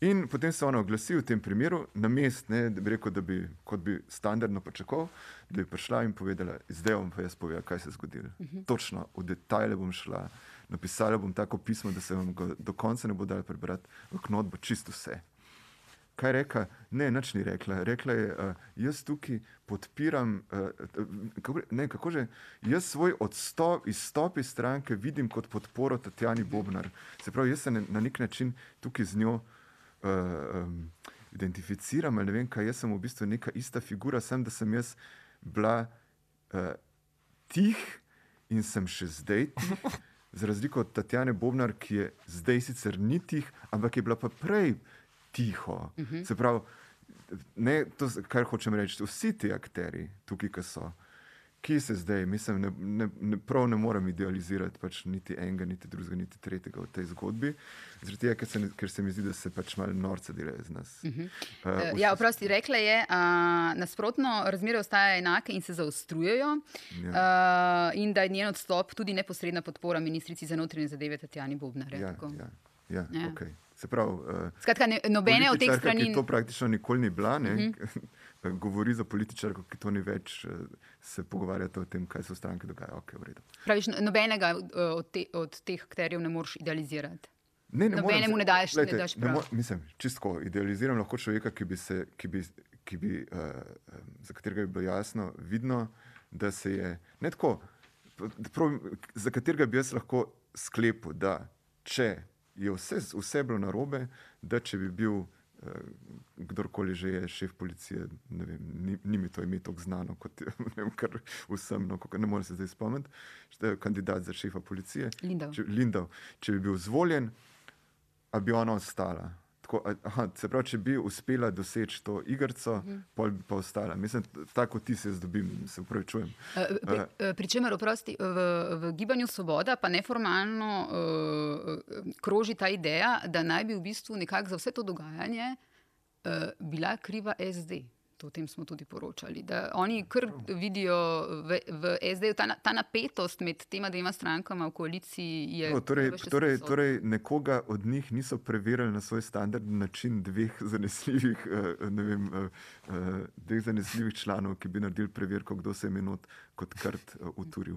In potem se ona oglasi v tem primeru, na mest, ne, da bi rekel, da bi, kot bi standardno pričakoval, da bi prišla in povedala, zdaj bom pa jaz povedala, kaj se je zgodilo. Uh mhm. -huh. Točno, v detajle bom šla, napisala bom tako pismo, da se vam ga do konca ne bo dal prebrati, v knot bo čisto vse kaj reka? Ne, nič ni rekla. Rekla je, uh, jaz tukaj podpiram, uh, kako, ne, kako že, jaz svoj odstop, izstop iz stranke vidim kot podporo Tatjani Bobnar. Se pravi, jaz se ne, na nek način tukaj z njo uh, um, identificiram, ali ne vem, kaj jaz sem v bistvu neka ista figura, sem da sem jaz bila uh, tih in sem še zdaj. Za razliko od Tatjane Bobnar, ki je zdaj sicer ni tih, ampak je bila pa prej tiho. Uh mhm. -huh. Se pravi, ne, to, kar hočem reči, vsi ti akteri tukaj, ki so, ki se zdaj, mislim, ne, ne, ne, prav ne morem idealizirati pač niti enega, niti drugega, niti tretjega v tej zgodbi. Zaradi tega, ker, ker se mi zdi, da se pač malo norce delajo z nas. Uh -huh. uh, ja, oprosti, rekla je, uh, nasprotno, razmere ostajajo enake in se zaostrujejo, ja. uh, in da je njen odstop tudi neposredna podpora ministrici za notranje zadeve Tatjani Bobnar. Ja, ja, ja, ja. Okay. Se pravi, uh, Skratka, ne, nobene od teh strani. To praktično nikoli ni bila. Uh mhm. -huh. Govori za političarko, ki to ni več, uh, se pogovarjate o tem, kaj se v stranki dogaja. Okay, Praviš, nobenega uh, od, te, od teh akterjev ne moreš idealizirati. Ne, ne Nobenemu morem, ne daš, lejte, ne daš prav. Ne mo, mislim, čisto idealiziram lahko človeka, ki bi se, ki bi, ki bi, uh, za katerega bi bilo jasno, vidno, da se je ne tako, prav, za katerega bi jaz lahko sklepal, da če je vse, vse bilo narobe, da če bi bil eh, kdorkoli že je šef policije, ne, vem, ni, ni mi to ime tako znano kot vem, vsem, no, ne morem se zdaj spomniti, da je kandidat za šefa policije. Lindav. Če, Lindav, če bi bil zvoljen, a bi ona ostala. Tako, aha, se pravi, če bi uspela doseči to igrico, uh -huh. pol bi pa ostala. Mislim, tako ti se zdobim, se upravičujem. Pri, uh, pri čemer, oprosti, v, v gibanju Svoboda pa neformalno uh, kroži ta ideja, da naj bi v bistvu nekako za vse to dogajanje uh, bila kriva SD. O tem smo tudi poročali. Da oni kar vidijo v, v SD-ju ta, ta napetost med tema dvema strankama v koaliciji. No, torej, torej, torej, nekoga od njih niso preverili na svoj standardni način dveh zanesljivih, uh, vem, uh, uh, dveh zanesljivih članov, ki bi naredili preverko, kdo se je minut kot krt uturil.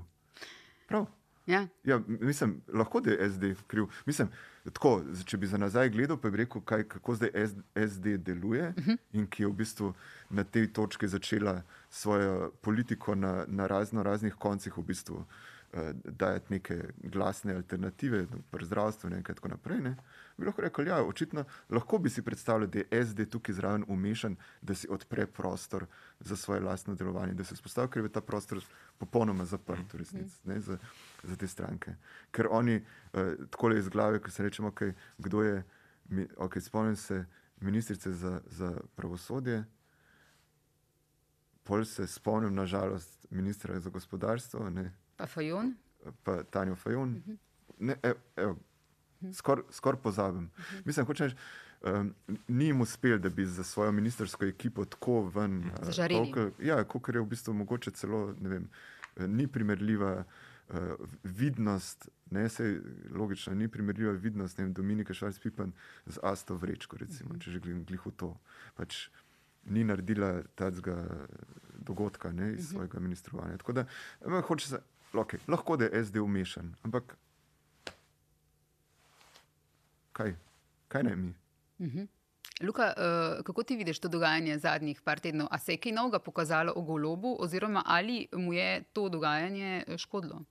Prav. Ja. Ja, mislim, lahko da je SD kriv. Mislim, tako, če bi za nazaj gledal, pa bi rekel, kaj, kako zdaj SD deluje uh mhm. -huh. in ki je v bistvu na tej točki začela svojo politiko na, na razno raznih koncih v bistvu. Uh, dajati neke glasne alternative v zdravstvu in tako naprej. Ne, bi lahko rekel, ja, očitno lahko bi si predstavljal, da je SD tukaj zraven umešan, da si odpre prostor za svoje lastno delovanje, da se spostavi, ker je ta prostor popolnoma zaprt resnic, ne, za, za te stranke. Ker oni uh, tako iz glave, ko se rečemo, okay, kdo je, okay, spomnim se ministrice za, za pravosodje. Pol se spomnim, nažalost, ministra za gospodarstvo. Ne, pa Fajon. Pa Tanjo Fajon. Uh -huh. Skoraj skor pozabim. Uh -huh. Mislim, da um, ni jim uspel, da bi za svojo ministersko ekipo tako ven. Zažarili. Uh, ja, kot je v bistvu mogoče celo, ne vem, ni primerljiva uh, vidnost, ne se logično, ni primerljiva vidnost, ne vem, Dominika Šalc-Pipan z Asto Vrečko, recimo, uh -huh. če že gledam gliho to. Pač, ni naredila tega dogodka ne, iz uh mhm. -huh. svojega ministrovanja. Tako da se, okay, lahko da je SD umešan, ampak kaj, kaj ne mi? Uh -huh. Luka, uh, kako ti vidiš to dogajanje zadnjih par tednov? A se je kaj novega pokazalo o golobu, oziroma ali mu je to dogajanje škodilo?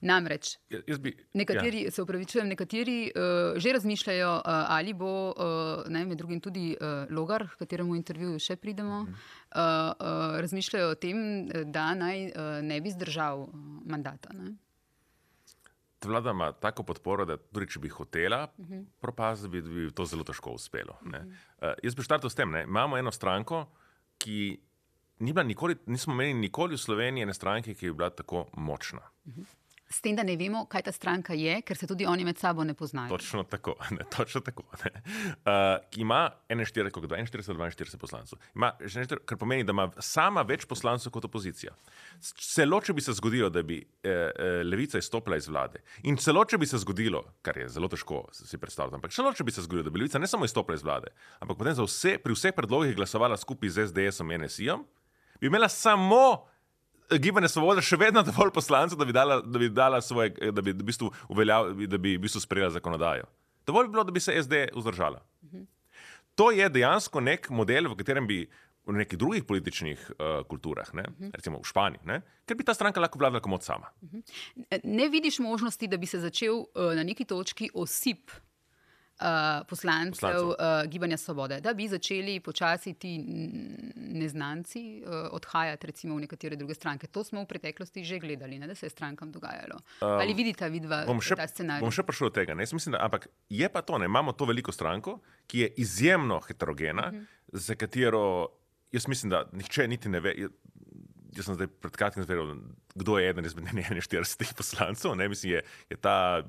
Namreč, ja, bi, nekateri, ja. se upravičujem, nekateri uh, že razmišljajo, uh, ali bo, uh, ne, med drugim tudi uh, Logar, kateremu intervjuju še pridemo, uh, uh, razmišljajo o tem, da naj uh, ne bi zdržal uh, mandata. Ne? Vlada ima tako podporo, da tudi če bi hotela uh -huh. propasti, bi, bi to zelo težko uspelo. Uh -huh. uh, jaz bi štartil s tem, da imamo eno stranko, ki ni nikoli, nismo imeli nikoli v Sloveniji ene stranke, ki bi bila tako močna. Uh -huh. S tem, da ne vemo, kaj ta stranka je, ker se tudi oni med sabo ne poznajo. Točno tako. Ne, točno tako uh, ima 41-42 poslancev, ima, kar pomeni, da ima sama več poslancev kot opozicija. Celo, če bi se zgodilo, da bi eh, eh, levica izstopila iz vlade, in celo, če bi se zgodilo, kar je zelo težko si predstavljati, ampak celo, če bi se zgodilo, da bi levica ne samo izstopila iz vlade, ampak potem vse, pri vseh predlogih glasovala skupaj z SDS-om in NSI-om, bi imela samo gibanje Svoboda še vedno dovolj poslancev, da bi dala, da bi dala svoje, da bi v bistvu, uveljav, da bi v bistvu sprejela zakonodajo. Dovolj bi bilo, da bi se SD vzdržala. Mhm. To je dejansko nek model, v katerem bi v nekih drugih političnih uh, kulturah, ne, mhm. recimo v Španiji, ne, ker bi ta stranka lahko vladala kot sama. Mhm. Ne vidiš možnosti, da bi se začel uh, na neki točki osip uh, poslancev uh, Gibanja Svobode, da bi začeli počasi ti neznanci uh, odhajati recimo, v nekatere druge stranke. To smo v preteklosti že gledali, ne, da se je strankam dogajalo. Um, Ali vidite, vidva, še, ta scenarij? Bom še prišel do tega. Mislim, da, ampak je pa to, da imamo to veliko stranko, ki je izjemno heterogena, uh mhm. -huh. za katero jaz mislim, da nihče niti ne ve jaz sem zdaj pred kratkim zvedel, kdo je eden izmed 41 poslancev. Ne, mislim, je, je ta,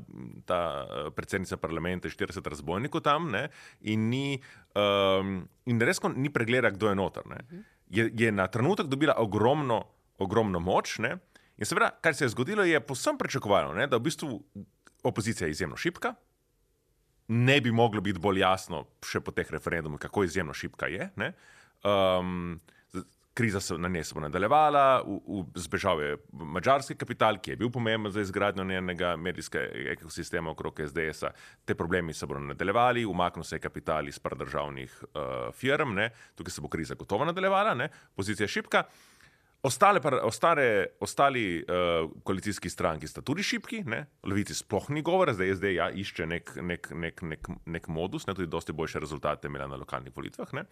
ta eh, predsednica parlamenta 40 razbojnikov tam ne, in, ni, um, in res ni pregleda, kdo je noter. Je, je na trenutek dobila ogromno, ogromno moč. Ne, in seveda, kar se je zgodilo, je posem pričakovano, ne, da v bistvu opozicija je izjemno šipka. Ne bi moglo biti bolj jasno, še po teh referendumih, kako izjemno šipka je. Um, kriza se na njej bo nadaljevala, v, v, zbežal je mačarski kapital, ki je bil pomemben za izgradnjo njenega medijskega ekosistema okrog SDS-a. Te problemi se bodo nadaljevali, umaknil se je kapital iz pradržavnih uh, firm, ne? tukaj se bo kriza gotovo nadaljevala, ne? pozicija je šipka. Ostale, ostale, ostali uh, koalicijski stranki sta tudi šipki, Levici sploh ni govora, zdaj zdaj ja, išče nek, nek, nek, nek, nek modus, ne, tudi dosti boljše rezultate imela na lokalnih volitvah. Ne.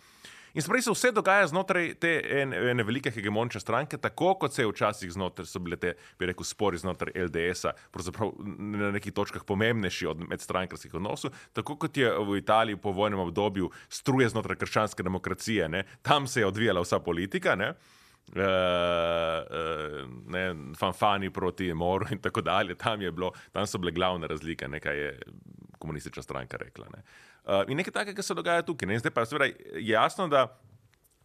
In spravi se vse dogaja znotraj te ene, ene velike hegemončne stranke, tako kot se je včasih znotraj, so bile te, bi rekel, spori znotraj LDS-a, pravzaprav na nekih točkah pomembnejši od medstrankarskih odnosov, tako kot je v Italiji po vojnem obdobju struje znotraj krščanske demokracije, ne. tam se je odvijala vsa politika. Ne. Uh, uh, ne, fanfani proti moru in tako dalje. Tam, bilo, tam so bile glavne razlike, nekaj je komunistična stranka rekla. Ne. Uh, in nekaj takega se dogaja tukaj. Ne. Zdaj pa je jasno, da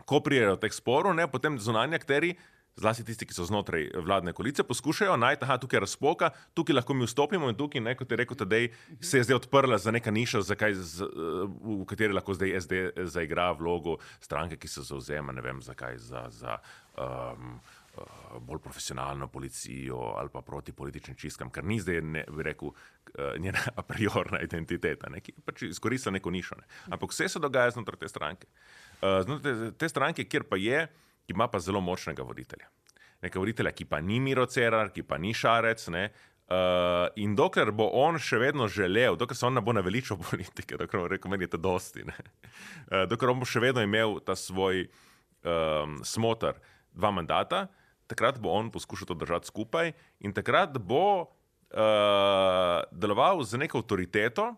ko prijejo teh sporov, ne, potem zunanje akteri zlasti tisti, ki so znotraj vladne koalicije, poskušajo najti, da tukaj je razpoka, tukaj lahko mi vstopimo in tukaj, ne, kot je rekel, da se je zdaj odprla za neka niša, zakaj, z, v kateri lahko zdaj SD zaigra vlogo stranke, ki se zauzema, ne vem, zakaj za. za um, Bolj profesionalno policijo ali pa proti političnim čistkam, kar ni zdaj, ne, bi rekel, njena a priorna identiteta, ne, ki pač izkoristi neko nišo. Ne. Ampak vse se dogaja znotraj te stranke. Znotraj te stranke, kjer pa je, ima pa zelo močnega voditelja. nekega voditelja, ki pa ni Miro Cerar, ki pa ni Šarec. Ne, Uh, in dokler bo on še vedno želel, dokler se on ne bo naveličal politike, dokler bo rekel, meni je to dosti, uh, dokler on bo še vedno imel ta svoj um, smotr, dva mandata, takrat bo on poskušal to držati skupaj in takrat bo uh, deloval z neko avtoriteto,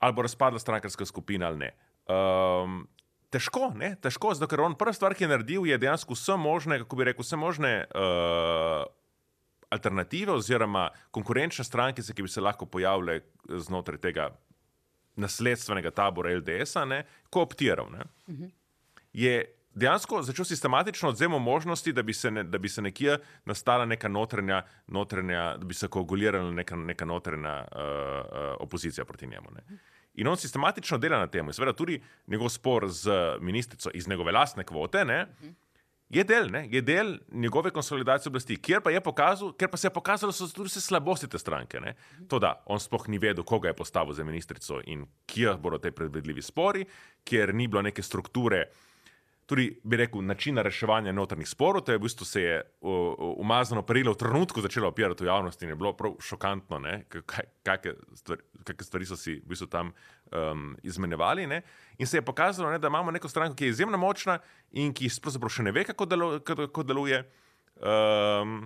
ali bo razpadla strankarska skupina ali ne. Um, težko, ne? težko, zato ker on prva stvar, ki je naredil, je dejansko vse možne, kako bi rekel, vse možne. Uh, alternative oziroma konkurenčne stranke, ki bi se lahko pojavile znotraj tega nasledstvenega tabora LDS-a, kooptiral. Ne, uh -huh. Je dejansko začel sistematično odzemati možnosti, da bi, se ne, da bi se nekje nastala neka notranja, notranja da bi se koagulirala neka, neka notranja uh, uh, opozicija proti njemu. Ne. In on sistematično dela na tem, in seveda tudi njegov spor z ministrico iz njegove lastne kvote. Ne, je del, ne, je del njegove konsolidacije oblasti, kjer pa, pokazal, kjer pa se je pokazalo, da so tudi vse slabosti te stranke. Ne. To, da on sploh ni vedel, koga je postavil za ministrico in kje bodo te predvidljivi spori, ker ni bilo neke strukture tudi, bi rekel, načina reševanja notranjih sporov. To je v bistvu se je umazano perilo v trenutku začelo opirati v javnosti in je bilo prav šokantno, kakšne stvari, stvari so si v bistvu tam um, izmenjevali. Ne? In se je pokazalo, ne, da imamo neko stranko, ki je izjemno močna in ki sploh še ne ve, kako, delu, kako deluje. Um,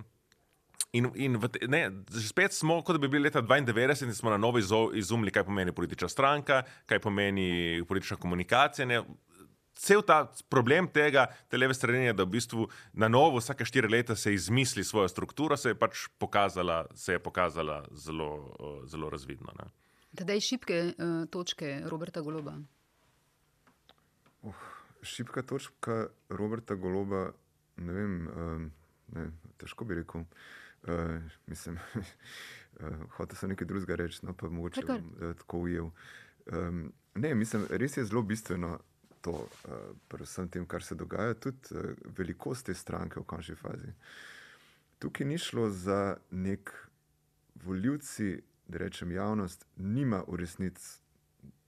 In, in v, ne, spet smo, kot da bi bili leta 92 in smo na novo izumili, kaj pomeni politična stranka, kaj pomeni politična komunikacija. Ne cel ta problem tega, te leve strani, je, da v bistvu na novo, vsake štiri leta se izmisli svojo strukturo, se je pač pokazala, se je pokazala zelo, zelo razvidno. Tedaj šibke uh, točke Roberta Goloba. Uh, šibka točka Roberta Goloba, ne vem, uh, ne, težko bi rekel. Uh, mislim, uh, hotel sem nekaj drugega reči, no pa mogoče bom uh, tako ujel. Um, ne, mislim, res je zelo bistveno, to, uh, predvsem tem, kar se dogaja, tudi uh, velikost te stranke v končni fazi. Tukaj ni šlo za nek voljivci, da rečem javnost, nima v resnici,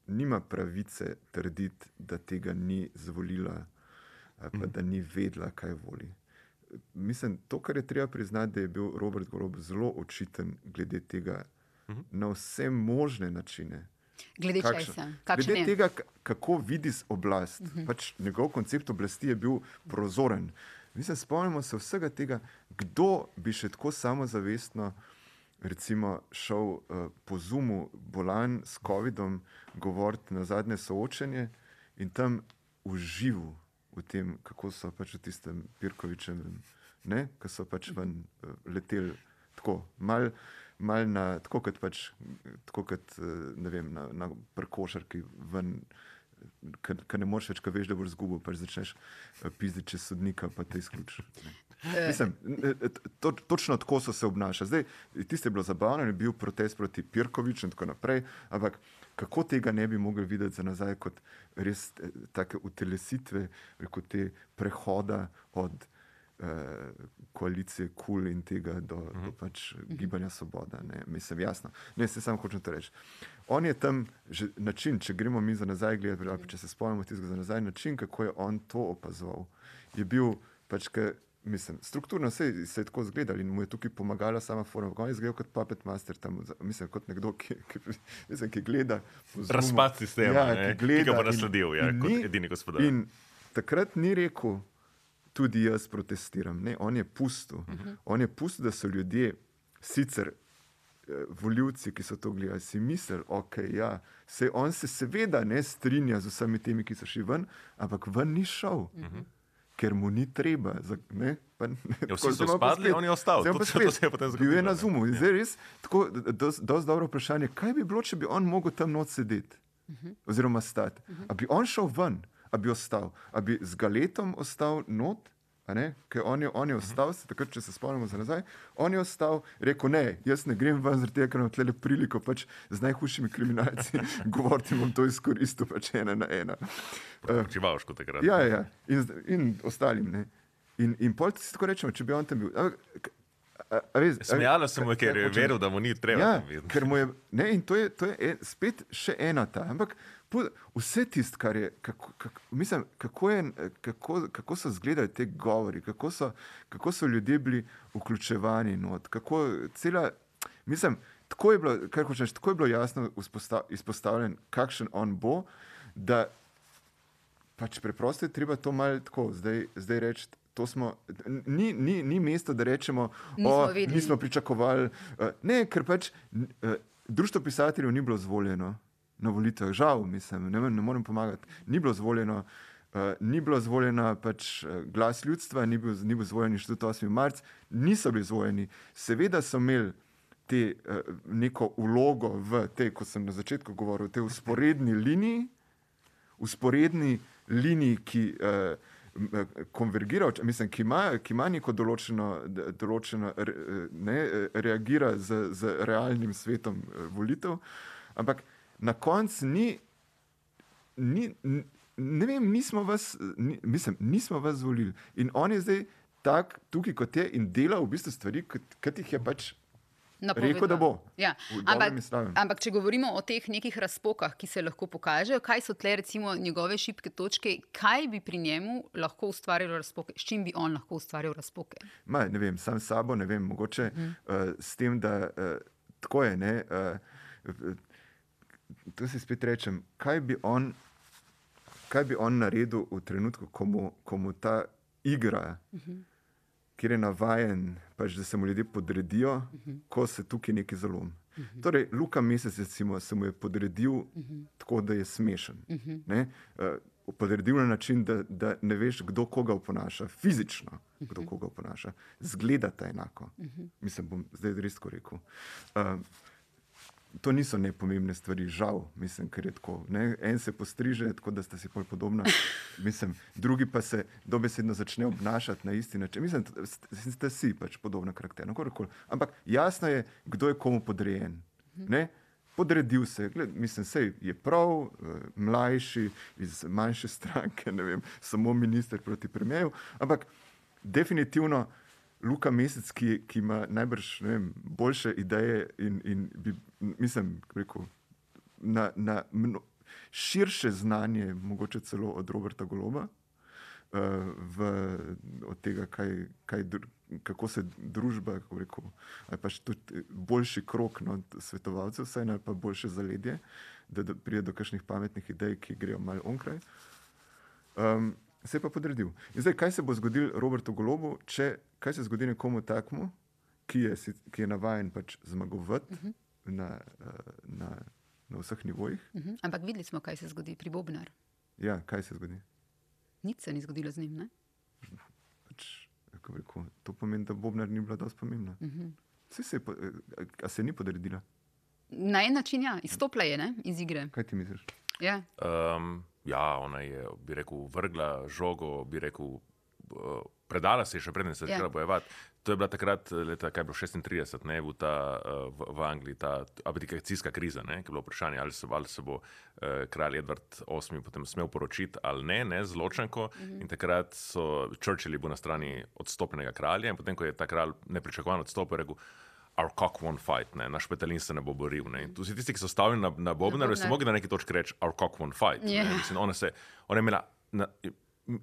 nima pravice trditi, da tega ni zvolila, pa mm. da ni vedela, kaj voli. Mislim, to, kar je treba priznati, da je bil Robert Gorob zelo očiten glede tega mm -hmm. na vse možne načine. Glede, Glede tega, kako vidi oblast, uh mhm. -huh. pač njegov koncept oblasti je bil prozoren. Mislim, spomnimo se vsega tega, kdo bi še tako samozavestno recimo, šel uh, po Zumu, bolan s COVID-om, govoriti na zadnje soočenje in tam užival v tem, kako so pač v tistem Pirkovičem, ki so pač ven uh, leteli tako malo mal na, tako kot, pač, tako kot eh, vem, na, na prkošarki ven. Ker ne moreš več, kaj veš, da boš zgubil, pa začneš eh, pisati čez sodnika, pa te izključiš. Mislim, to, točno tako so se obnašali. Zdaj, tiste je bilo zabavno, je bil protest proti Pirkoviču in tako naprej, ampak kako tega ne bi mogli videti za nazaj kot res eh, take utelesitve, kot te prehoda od eh, koalicije KUL cool in tega do, uh -huh. do mhm. pač gibanja Svoboda. Ne. Mislim, jasno. Ne, se samo hočem to reči. On je tam že način, če gremo mi za nazaj gledati, ali če se spomnimo tistega za nazaj, način, kako je on to opazoval, je bil pač, Mislim, strukturno se, se je tako zgledal in mu je tukaj pomagala sama forma. On je zgledal kot puppet master, tam, mislim, kot nekdo, ki, ki, mislim, ki gleda. Razpad sistema, ja, ki, gleda, ki ga bo nasledil, ja, kot edini gospodar. In takrat ni rekel, tudi jaz protestiram. Ne, on je pustil. Uh mhm. -huh. On je pustil, da so ljudje, sicer eh, voljivci, ki so to gledali, si mislili, da okay, ja, se on se seveda ne strinja z vsemi temi, ki so šli ven, ampak ven ni šel. Uh mhm. -huh. Ker mu ni treba. Ne, pa, ne, ja, vsi so spadli, on je ostal. Zdaj pa spet, se je potem zgodilo. Bil je na zumu. Zdaj je res tako, dosti do dobro vprašanje, kaj bi bilo, če bi on mogel tam noč sedeti, uh -huh. oziroma stati. Uh -huh. A bi on šel ven, a bi ostal, a bi z galetom ostal not, ker on je, on je ostal, se, takrat, če se spomnimo za nazaj, on je ostal, rekel: Ne, jaz ne grem ven, zaradi tega, ker imam tle priliko pač z najhujšimi kriminalci govoriti, bom to izkoristil pač ena na ena. Če imaš kot takrat. Ja, ja, in, in ostalim. Ne? In, in pol si tako rečemo, če bi on tam bil. a, a veš, a- Smejala sem mu, ker je veril, da mu ni treba. Ja, ker mu je, ne, in to je, to je en, spet še ena ta. Ampak po, vse tisto, kar je, kako, kako, mislim, kako, je, kako, kako so izgledali te govori, kako so, kako so ljudje bili vključevani not, kako cela, mislim, tako je bilo, kar hočeš, tako je bilo jasno izpostavljen, kakšen on bo, da pač preprosto je treba to malo tako zdaj, zdaj reči. To smo, ni, ni, ni mesto, da rečemo, Nismo da vedeli." nismo pričakovali. Uh, ne, ker pač uh, društvo pisateljev ni bilo zvoljeno na volitvah, žal, mislim, ne, ne morem pomagati. Ni bilo zvoljeno, uh, ni bilo zvoljeno pač, uh, glas ljudstva, ni bil, ni bil zvoljen inštitut 8. marc, niso bili zvoljeni. Seveda so imeli te, uh, neko vlogo v tej, kot sem na začetku govoril, v tej usporedni liniji, usporedni liniji, ki uh, konvergira, mislim, ki ima, ki ima neko določeno, določeno re, ne, reagira z, z realnim svetom volitev, ampak na koncu ni, ni, ne vem, nismo vas, ni, mislim, nismo vas volili. In on je zdaj tak, tukaj kot je in dela v bistvu stvari, kot kot jih je pač Napovedal. rekel, da bo. Ja. Ampak, ampak, če govorimo o teh nekih razpokah, ki se lahko pokažejo, kaj so tle recimo njegove šibke točke, kaj bi pri njemu lahko ustvarjalo razpoke, s čim bi on lahko ustvarjal razpoke? Ma, ne vem, sam s sabo, ne vem, mogoče -huh. uh, s tem, da uh, tako je. Ne, uh, to si spet rečem, kaj bi on, kaj bi on naredil v trenutku, ko mu, ko mu ta igra, uh -huh. kjer je navaden, pač, da se mu ljudje podredijo, uh -huh. ko se tukaj nekaj zalom. Uh -huh. Torej, Luka Mesec recimo, se mu je podredil uh -huh. tako, da je smešen. Uh -huh. ne, uh, podredil na način, da, da ne veš, kdo koga oponaša, fizično, kdo koga oponaša. Zgledata enako. Uh -huh. Mislim, bom zdaj res rekel. Uh, To niso nepomembne stvari, žal, mislim, ker je tako. Ne? En se postriže, tako da sta si bolj podobna, mislim, drugi pa se dobesedno začne obnašati na isti način. Mislim, da ste si pač podobna karakterna. kakorkoli. Ampak jasno je, kdo je komu podrejen. Ne? Podredil se, gled, mislim, sej je prav, eh, mlajši iz manjše stranke, ne vem, samo minister proti premijeju, ampak definitivno. Luka Mesec, ki, ki ima najbrž vem, boljše ideje in, in bi, mislim, rekel, na, na mno, širše znanje, mogoče celo od Roberta Goloba, uh, v, od tega, kaj, kaj, kako se družba, kako rekel, ali pač tudi boljši krok no, svetovalcev, vsaj ali pa boljše zaledje, da, da pride do kakšnih pametnih idej, ki grejo malo onkraj. Um, se je pa podredil. In zdaj, kaj se bo zgodilo Robertu Golobu, če kaj se zgodi nekomu takmu, ki je, ki je navaden pač zmagovati uh -huh. na, eh, na, na vseh nivojih. Uh -huh. Ampak videli smo, kaj se zgodi pri Bobnar. Ja, kaj se zgodi? Nič se ni zgodilo z njim. Ne? Pač, rekel, to pomeni, da Bobnar ni bila dosti pomembna. Uh -huh. se, je po- eh, a se ni podredila? Na en način, ja, izstopla je ne? iz igre. Kaj ti misliš? Ja. Um, ja, ona je, bi rekel, vrgla žogo, bi rekel, uh, predala se je še preden se je Ja. začela bojevati. To je bila takrat, leta kaj je bilo 36, ne, bil ta, uh, v, v Angliji ta abdikacijska kriza, ne, ki je bilo vprašanje, ali se, ali se bo uh, kralj Edward VIII potem smel poročiti ali ne, ne z ločenko. Mm -hmm. In takrat so Churchill bil na strani odstopljenega kralja in potem, ko je ta kralj nepričakovano odstopil, je rekel. Our cock won't fight, ne? naš petelin se ne bo boril. Ne? In Tu si tisti, ki so stavili na, na Bobnar. mogli na neki točki reči, our cock won't fight. Ja. ne. Mislim, ona, se, ona je imela na,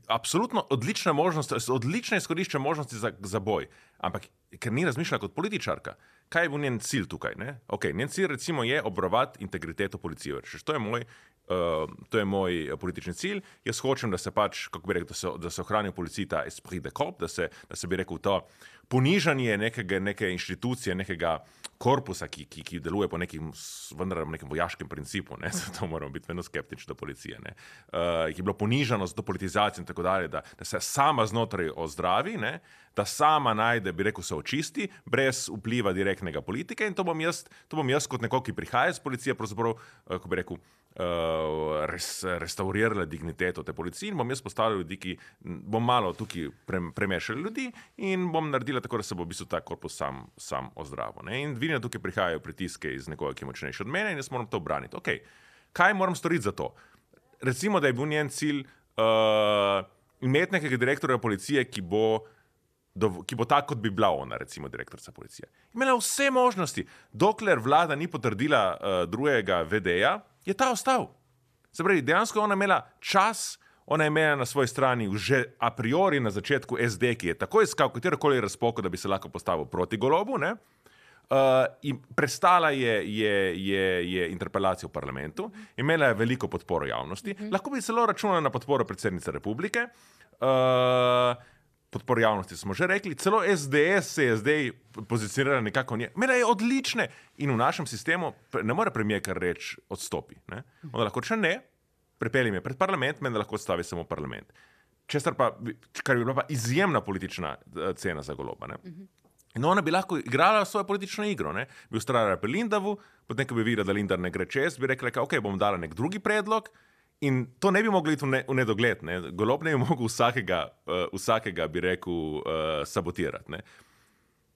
absolutno odlične možnosti, odlične izkorišče možnosti za, za boj, ampak ker ni razmišljala kot političarka. Kaj je bil njen cilj tukaj? Ne? Okay, njen cilj recimo, je obrovati integriteto policije. Rečeš, to je moj, uh, to je moj eh, politični cilj. Jaz hočem, da se pač, kako bi rekel, da se, da se ohrani v policiji ta esprit de corps, da se, da se bi rekel to ponižanje nekega, neke inštitucije, nekega korpusa, ki, ki, ki deluje po nekim, vendar nekem vojaškem principu, ne, zato moramo biti vedno skeptični do policije, ne, uh, ki je bilo ponižano z to politizacijo in tako dalje, da, da se sama znotraj ozdravi, ne, da sama najde, bi rekel, se očisti, brez vpliva direktnega politike in to bom jaz, to bom jaz kot neko, ki prihaja iz policije, pravzaprav, uh, kako bi rekel, uh, res, restaurirala digniteto te policije in bom jaz postavil ljudi, ki bom malo tukaj pre, premešal ljudi in bom naredila tako, da se bo v bistvu ta korpus sam, sam ozdravil. Ne? In vidim, da tukaj prihajajo pritiske iz nekoga, ki je močnejši od mene in jaz moram to braniti. Okay. Kaj moram storiti za to? Recimo, da je bil njen cilj uh, imeti nekega direktorja policije, ki bo dov, ki bo tako, kot bi bila ona, recimo direktorica policije. Imela vse možnosti, dokler vlada ni potrdila uh, drugega VD-ja, je ta ostal. Se pravi, dejansko je ona imela čas, ona je imela na svoji strani že a priori na začetku SD, ki je takoj iskal katerokoli razpoko, da bi se lahko postavil proti golobu. Ne? Uh, in prestala je, je, je, je interpelacijo v parlamentu, imela je veliko podporo javnosti, mm -hmm. lahko bi celo računala na podporo predsednice republike. Uh, podporo javnosti smo že rekli, celo SDS se je zdaj pozicionirala nekako nje. Mene je odlične in v našem sistemu ne more premijer kar reči odstopi. Ne? Ona lahko če ne, pripeljem je pred parlament, meni lahko stavi samo parlament. Česar pa, kar bi bila pa izjemna politična uh, cena za goloba. Ne? No, ona bi lahko igrala svojo politično igro, ne? bi ustrajala pri Lindavu, potem, ko bi videla, da Lindar ne gre čez, bi rekla, ok, bom dala nek drugi predlog. In to ne bi mogli iti v, ne, v nedogled. Ne? Golob ne bi mogel vsakega, uh, vsakega bi rekel, uh, sabotirati. Ne?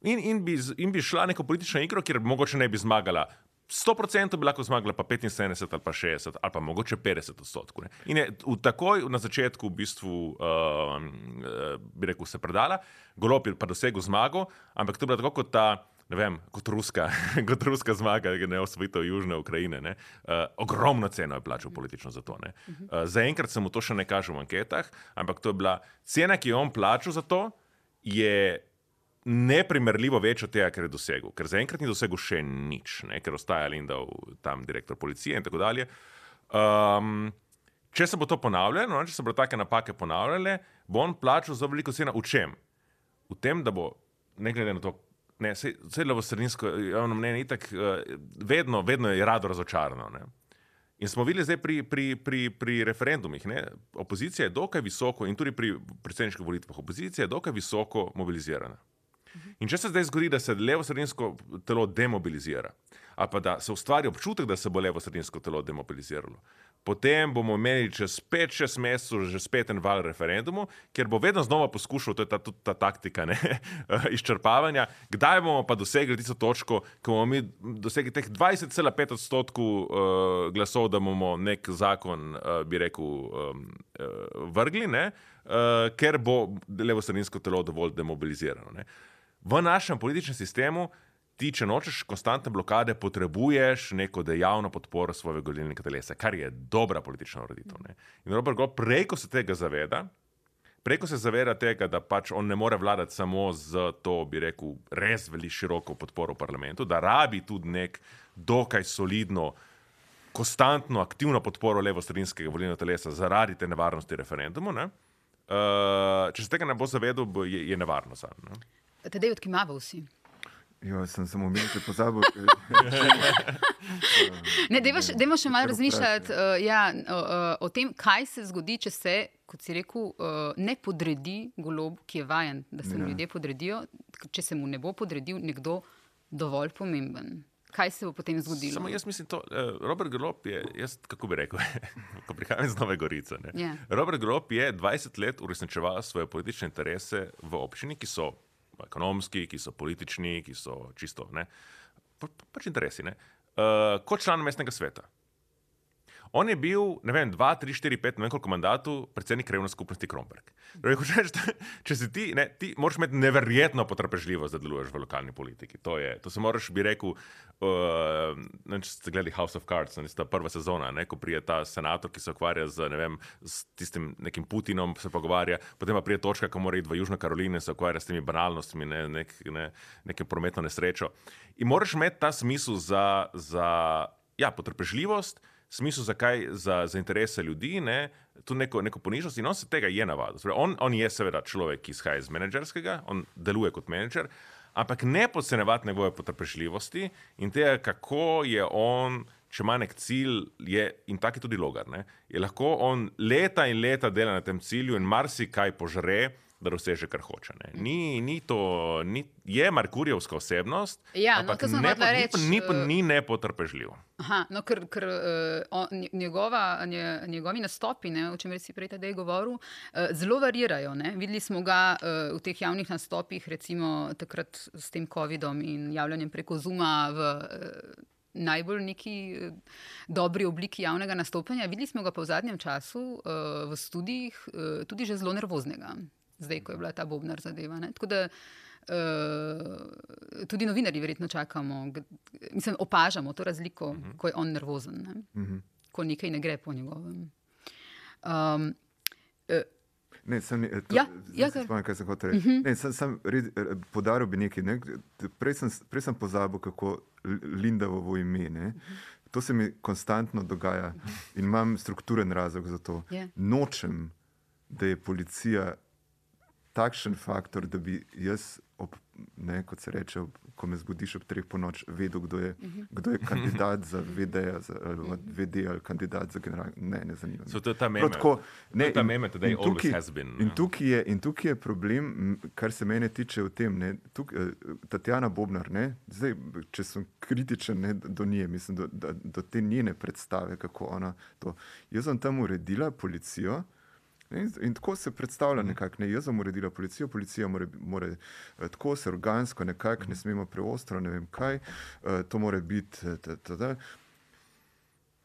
In, in, bi, in bi šla neko politično igro, kjer mogoče ne bi zmagala 100%, bi lahko zmagala pa 75 ali pa 60 ali pa mogoče 50 odstotkov. In je v takoj na začetku v bistvu, uh, bi rekel, se predala, Golob je pa dosegel zmago, ampak to je bilo tako kot ta ne vem, kot ruska, kot ruska zmaga, ki je osvojitev Južne Ukrajine. Uh, ogromno ceno je plačal politično za to. Uh, Zaenkrat se mu to še ne kaže v anketah, ampak to je bila cena, ki jo on plačal za to, je neprimerljivo več od tega, kar je dosegel. Ker zaenkrat ni dosegel še nič, ne? ker ostaja Lindov tam direktor policije in tako dalje. Um, če se bo to ponavljalo, no, če se bodo take napake ponavljale, bo on plačal za veliko cena v čem? V tem, da bo, ne glede na to, Ne, Celo v sredinsko javno mnenje je tako, uh, vedno, vedno je rado razočarano. Ne. In smo videli zdaj pri, pri, pri, pri referendumih, ne. opozicija je dokaj visoko, in tudi pri predsedniških volitvah, opozicija je dokaj visoko mobilizirana. In če se zdaj zgodi, da se levo-sredinsko telo demobilizira, ali pa da se ustvari občutek, da se bo levo-sredinsko telo demobiliziralo, potem bomo imeli čez 5-6 mesecev že spet en val referendumu, ker bo vedno znova poskušal, to je ta, tudi ta taktika ne, izčrpavanja, kdaj bomo pa dosegli tisto točko, ko bomo mi dosegli teh 20,5 odstotkov uh, glasov, da bomo nek zakon, uh, bi rekel, um, uh, vrgli, ne, uh, ker bo levo-sredinsko telo dovolj demobilizirano. Ne. V našem političnem sistemu ti, če nočeš konstantne blokade, potrebuješ neko dejavno podporo svojega volilnega telesa, kar je dobra politična ureditev. Ne? In Robert Golob preko se tega zaveda. Preko se zaveda tega, da pač on ne more vladati samo z to, bi rekel, res veliko široko podporo v parlamentu, da rabi tudi nek dokaj solidno, konstantno, aktivno podporo levo-strinskega volilnega telesa zaradi te nevarnosti referendumu. Ne? Uh, če se tega ne bo zavedal, je, je nevarno. Tedej odkimava vsi. Jo, sem samo umil, pozabil. ne, dajmo še malo razmišljati uh, ja, uh, o tem, kaj se zgodi, če se, kot si rekel, uh, ne podredi golob, ki je vajen, da se mu ja. ljudje podredijo, če se mu ne bo podredil nekdo dovolj pomemben. Kaj se bo potem zgodilo? Samo jaz mislim, da uh, Robert Golob je, jaz, kako bi rekel, ko prihajam iz Nove Gorice. Yeah. Ja. Robert Golob je 20 let uresničeval svoje politične interese v občini, ki so ekonomski, ki so politični, ki so čisto, ne, pa, pač interesi, ne, uh, kot član mestnega sveta. On je bil, ne vem, dva, tri, štiri, pet, ne vem koliko mandatov, predsednik krajovne skupnosti Kromberg. Torej, če si ti, ne, ti moraš imeti neverjetno potrpežljivost, da deluješ v lokalni politiki. To, je, to se moraš, bi rekel, uh, ne, če ste gledali House of Cards, ne, ta prva sezona, ne, ko prije ta senator, ki se ukvarja z, ne vem, s tistim nekim Putinom, se pogovarja, potem pa prije točka, ko mora iti v Južno Karolino in se ukvarja s temi banalnostmi, ne, nek, ne, neke prometno nesrečo. In moraš imeti ta smisel za, za ja, potrpežljivost smislu, zakaj za, za interese ljudi, ne, tu neko, neko ponižnost in on se tega je navadil. Torej, on, on je seveda človek, ki izhaja iz menedžerskega, on deluje kot menedžer, ampak ne podcenevati njegove potrpežljivosti in tega, kako je on. Če ima nek cilj, je, in tako je tudi logar, ne, je lahko on leta in leta dela na tem cilju in marsikaj požre, da doseže, kar hoče. Ni, ni to, ni, je Markurijevska osebnost, ja, no, ampak no, ne, reč, ni, ni, uh, ni nepotrpežljiv. Aha, no, ker, ker uh, njegova, nje, njegovi nastopi, ne, o čemer si prej tedaj govoril, uh, zelo varirajo. Ne. Videli smo ga v teh javnih nastopih, recimo takrat s tem COVID-om in javljanjem preko Zuma. V, Najbolj neki dobri obliki javnega nastopanja. Videli smo ga pa v zadnjem času uh, v študijih, uh, tudi že zelo nervoznega zdaj, ko je bila ta Bobnar zadeva. Ne? Tako da uh, tudi novinari verjetno čakamo, mislim, opažamo to razliko, uh -huh. ko je on nervozen, ne? uh -huh. ko nekaj ne gre po njegovem. Um, eh, Ne, sem, ne, to, Ja, ja, se spomnim, kaj sem hotel reči. Uh -huh. ne, sem, sem red, eh, podaril bi nekaj. Ne? Prej, sem, prej sem pozabil, kako Lindavovo ime. Ne? To se mi konstantno dogaja in imam strukturen razlog za to. Je. Nočem, da je policija takšen faktor, da bi jaz, ob, ne, kot se reče, ob, ko me zbudiš ob treh po noč, vedel, kdo je, kdo je kandidat za VD, za, ali VD ali kandidat za general. Ne, ne zanima me. So to je ta meme. tako, To je ta in- meme today in tukaj- has been, In ne. tukaj, je, in tukaj je problem, kar se mene tiče v tem. Ne, tuk, eh, Tatjana Bobnar, ne, zdaj, če sem kritičen ne, do nje, mislim, do, do, do te njene predstave, kako ona to. Jaz sem tam uredila policijo. In, in tako se predstavlja, nekako. Ne, jaz sem uredila policijo, policija mora, mora eh, tako se organsko, nekako ne smemo preostro, ne vem kaj, eh, to mora biti. eh.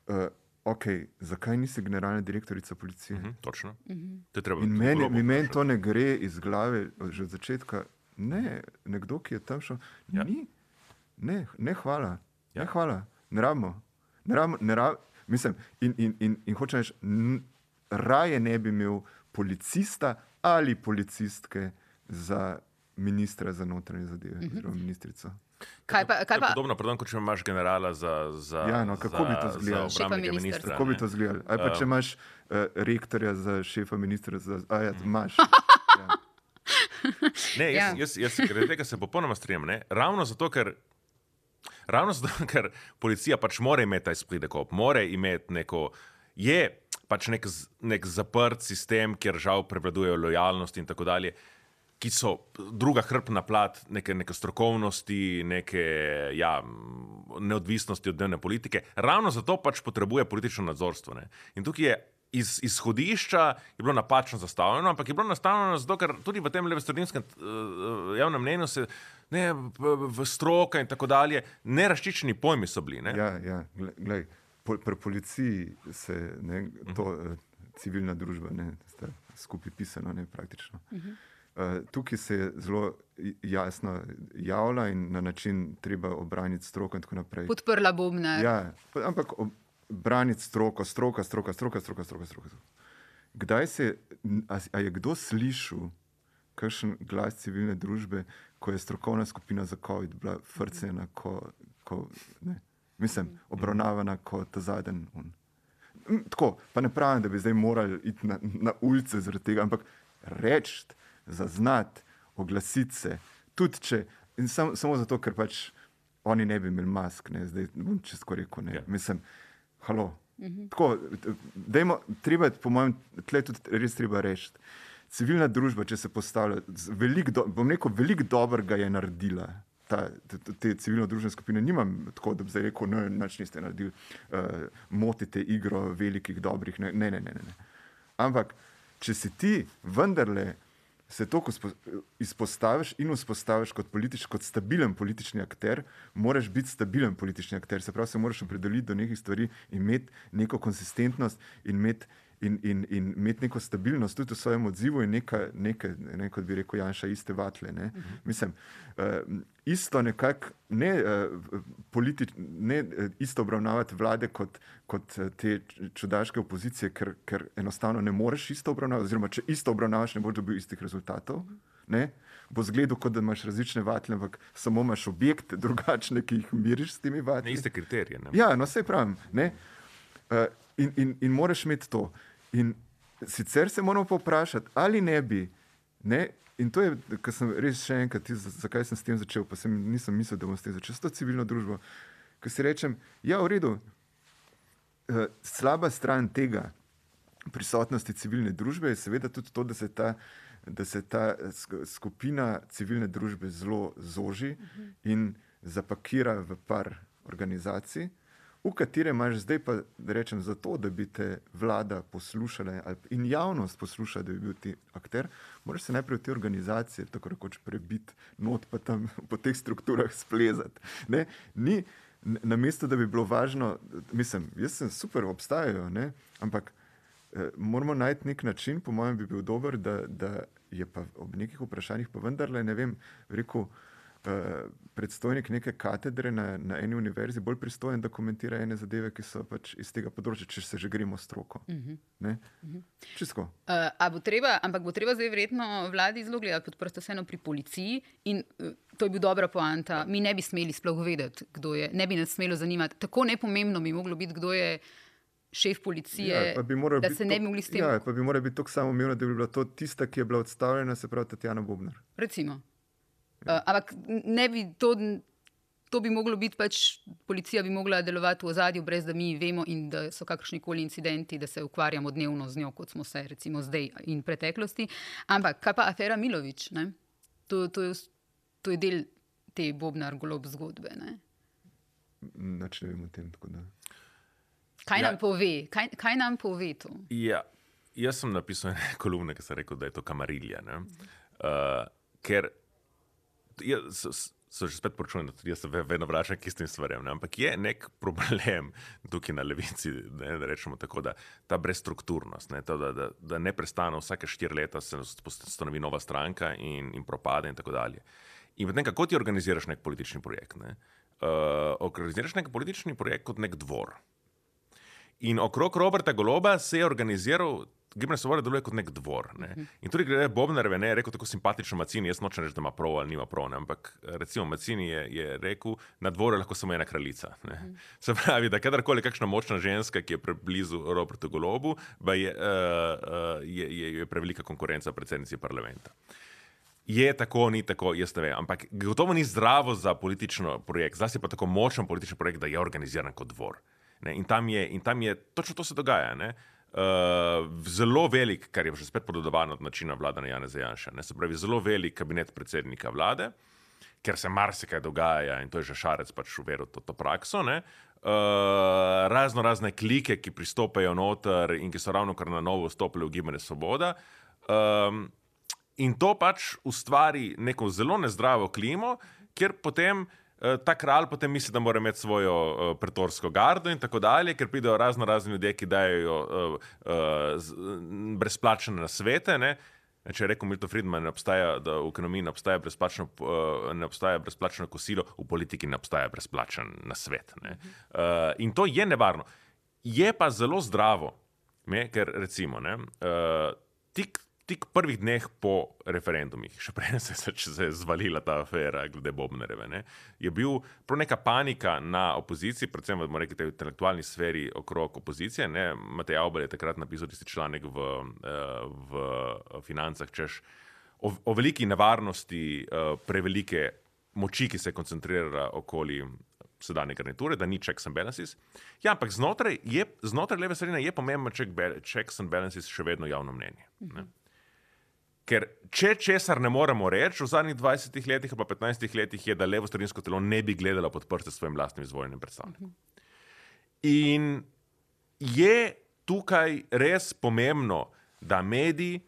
Uh, ok, zakaj nisi generalna direktorica policije? Mhm, Točno. To je treba In meni, mi meni to ne gre iz glave že od začetka. Ne, nekdo, ki je tam šel, Ja. ni. Ne, ne hvala. Ja. Ne hvala, ne rabimo. Ne rabimo, ne rab, mislim, in, in, in, in n- raje ne bi imel policista ali policistke za ministra za notranje zadeve, Mhm. oziroma ministrico. kaj pa, kaj pa podobno, pardon, kot če imaš generala za, za, Ja, no, kako za, bi to izgledalo? obrambnega ministrstva. ministra. Kako bi ne. to izgledalo? Ali pa če Um. imaš uh, rektorja za šefa ministra, za, a ja, imaš. Ja. Ne, jaz, Ja. ja. jaz, jaz, jaz glede tega se popolnoma strinjam. ne. Ravno zato, ker. Ravno zato, ker policija pač mora imeti ta izpridekop, mora imeti neko. Je pač nek, nek zaprt sistem, kjer žal prevladujejo lojalnost in tako dalje, ki so druga hrbtna plat neke, neke strokovnosti, neke ja, neodvisnosti od dnevne politike. Ravno zato pač potrebuje politično nadzorstvo. Ne. In tukaj je. Iz izhodišča je bilo napačno zastavljeno, ampak je bilo nastavljeno zato, ker tudi v tem levostrodinskem uh, javnem mnenju se ne, v, stroka in tako dalje, neraščičeni pojmi so bili. Ne? Ja, ja glej, glej, po, pri policiji se ne, to uh, civilna družba, ne, sta skupaj pisano, ne praktično. Uh, tukaj se je zelo jasno javlja in na način treba obraniti stroko in tako naprej. podprla Bobnar? Ja, pa- ampak braniti stroko, stroka, stroka, stroka, stroka, stroka. stroka. Kdaj se, a, a je kdo slišal kakšen glas civilne družbe, ko je strokovna skupina za COVID bila frcena, ko, ko ne, mislim, obravnavana kot zadnji un. Tako, pa ne pravim, da bi zdaj morali iti na, na ulice zaradi tega, ampak reči, zaznati, oglasiti se, tudi če, in sam, samo zato, ker pač oni ne bi imeli mask, ne, zdaj bom čisto rekel, ne, Ja. mislim, halo. Tako, dejmo, treba, po mojem, tle tudi res treba reči. Civilna družba, če se postavlja, z veliko, do, bom rekel, veliko dobrega je naredila. Ta, te, te civilno-družbene skupine nimam tako, da bi zdaj rekel, no, nič niste naredili, uh, motite igro velikih, dobrih. Ne, ne, ne, ne, ne. Ampak, če si ti vendarle se toliko izpostaviš in vzpostaviš kot, politič, kot stabilen politični akter, moraš biti stabilen politični akter. Se pravi, se moraš opredeliti do nekih stvari, imeti neko konsistentnost in imeti. In, in, in imeti neko stabilnost tudi v svojem odzivu, in nekaj, nekaj ne, kot bi rekel Janša, iste vatle. Ne. Mislim, uh, isto nekako, ne, uh, politič, ne uh, isto obravnavati vlade kot, kot eh, te čudaške opozicije, ker, ker enostavno ne moreš isto obravnavati, oziroma če isto obravnavaš, ne boš dobil istih rezultatov. Ne? Bo zgledal, kot da imaš različne vatle, ampak samo imaš objekte drugačne, ki jih miriš s temi Ne, vatli. iste kriterije. Ne? Ja, no, vse pravim. ne. Uh, in, in, in moraš imeti to. In sicer se moramo povprašati, ali ne bi. Ne? In to je, kar sem res še enkrat, tisto, zakaj sem s tem začel, pa sem, nisem mislil, da bom s tem začel, s to civilno družbo. Ker si rečem, ja, v redu, uh, slaba stran tega prisotnosti civilne družbe je seveda tudi to, da se ta, da se ta sk- skupina civilne družbe zelo zoži in zapakira v par organizacij, v katere imaš zdaj pa, da rečem, zato, da bi te vlada poslušala in javnost poslušala, da bi bil ti akter, moraš se najprej v te organizacije tako rekoč prebiti, not pa tam po teh strukturah splezati. Ne? Ni, na mesto, da bi bilo važno, mislim, jaz sem super, obstajajo, ne? ampak eh, moramo najti nek način, po mojem, bi bil dober, da, da je pa ob nekih vprašanjih pa vendarle, ne vem, rekel. Predstojnik neke katedre na, na eni univerzi bolj pristojen, da komentira ene zadeve, ki so pač iz tega področja, če se že gremo stroko. Uh -huh. uh -huh. Čisto. Uh, bo treba, ampak bo treba zdaj verjetno vladi zelo gledati pod prste, vseeno pri policiji. In uh, to je bil dobra poanta. Mi ne bi smeli sploh vedeti, kdo je, ne bi nas smelo zanimati. Tako nepomembno bi moglo biti, kdo je. Šef policije, ja, da se ne bi mogli s tem. Ja, pa bi moralo biti tako samoumevno, da bi bila to tista, ki je bila odstavljena, se pravi Tatjana Bobnar. Recimo. Uh, ampak ne bi to, to bi moglo biti, pač policija bi mogla delovati v ozadju, brez da mi vemo in da so kakršni koli incidenti, da se ukvarjamo dnevno z njo, kot smo se recimo zdaj in v preteklosti. Ampak kaj pa afera Milovič? To, to, je, to je del te Bobnar golob zgodbe. Ne? Nač ne vem o tem. Kaj, ja. nam pove? kaj, kaj nam pove to? Ja. Jaz sem napisal nekaj kolumne, ki sem rekel, da je to kamarilja. Uh, ker so, že spet počutili, da se vedno vračam k istim stvarem. Ampak je nek problem tukaj na levici, ne, da rečemo tako, da ta brezstrukturnost, ne, to, da, da, da ne prestane vsake štiri leta, se ustanovi nova stranka in, in propade in tako dalje. In potem, kako ti organiziraš nek politični projekt? Ne? Uh, organiziraš nek politični projekt kot nek dvor. In okrog Roberta Goloba se je organiziral Gibanje Svoboda deluje kot nek dvor. Ne? -huh. In tudi glede Bobnareve, ne je rekel tako simpatično Macini, jaz nočem reči, da ima prav ali nima prav, ne? ampak recimo Macini je, je rekel, na dvoru je lahko samo ena kraljica. Uh -huh. Se pravi, da kadarkoli kakšna močna ženska, ki je preblizu Robertu Golobu, je, uh, uh, je, je, je prevelika konkurenca predsednici parlamenta. Je tako, ni tako, jaz ne vem. Ampak gotovo ni zdravo za politični projekt, zdaj pa tako močen politični projekt, da je organiziran kot dvor. In tam, je, in tam je točno to se dogaja. Ne? Uh, zelo velik, kar je že spet pododovano od načina vladanja Jana Zajanša. Se pravi, zelo velik kabinet predsednika vlade, ker se marsikaj dogaja in to je že šarec pač uveril to, to prakso. Uh, razno razne klike, ki pristopajo noter in ki so ravno kar na novo vstopili v gibanje Svoboda. Um, in to pač ustvari neko zelo nezdravo klimo, kjer potem. Ta kralj potem misli, da mora imeti svojo uh, pretorsko gardo in tako dalje, ker pridejo razno razni ljudje, ki dajo uh, uh, brezplačne nasvete. Ne? Če je rekel Milton Friedman, ne obstaja, da v ekonomiji ne obstaja, uh, ne obstaja brezplačno kosilo, v politiki ne obstaja brezplačen nasvet. Uh, in to je nevarno. Je pa zelo zdravo, ne? ker recimo ne, uh, tik tik prvih dneh po referendumih, še prej se, se, je zvalila ta afera glede Bobnereve, ne, je bil prav neka panika na opoziciji, predvsem v tej intelektualni sferi okrog opozicije. Ne. Matej Aubel je takrat napisal tisti članek v, eh, v financah, češ o, o veliki nevarnosti eh, prevelike moči, ki se koncentrira okoli. Sedanje garniture, da ni checks and balances. Ja, ampak znotraj, je, znotraj leve sredine je pomemben checks and balances še vedno javno mnenje. Uh -huh. Ker če česar ne moremo reči v zadnjih 20 letih, pa 15 letih, je, da levo strinsko telo ne bi gledalo pod prste svojim vlastnim izvoljenim predstavnikom. In je tukaj res pomembno, da mediji,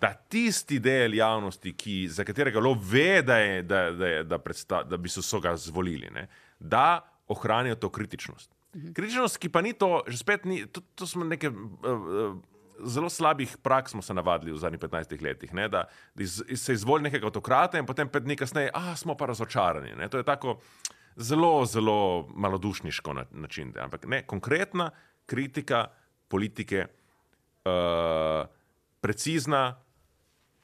da tisti del javnosti, ki, za katerega lo ve, da, je, da, da, je, da, predsta, da bi so ga zvolili, ne, da ohranijo to kritičnost. Kritičnost, ki pa ni to, že spet ni, to, to smo neke. Uh, uh, zelo slabih praks smo se navadili v zadnjih 15 letih. Ne, da iz, iz, se izvoli nekega avtokrata in potem pet dni kasneje, ah, smo pa razočarani. Ne. To je tako zelo, zelo malodušniško na, način. De. Ampak ne, konkretna kritika politike, uh, precizna,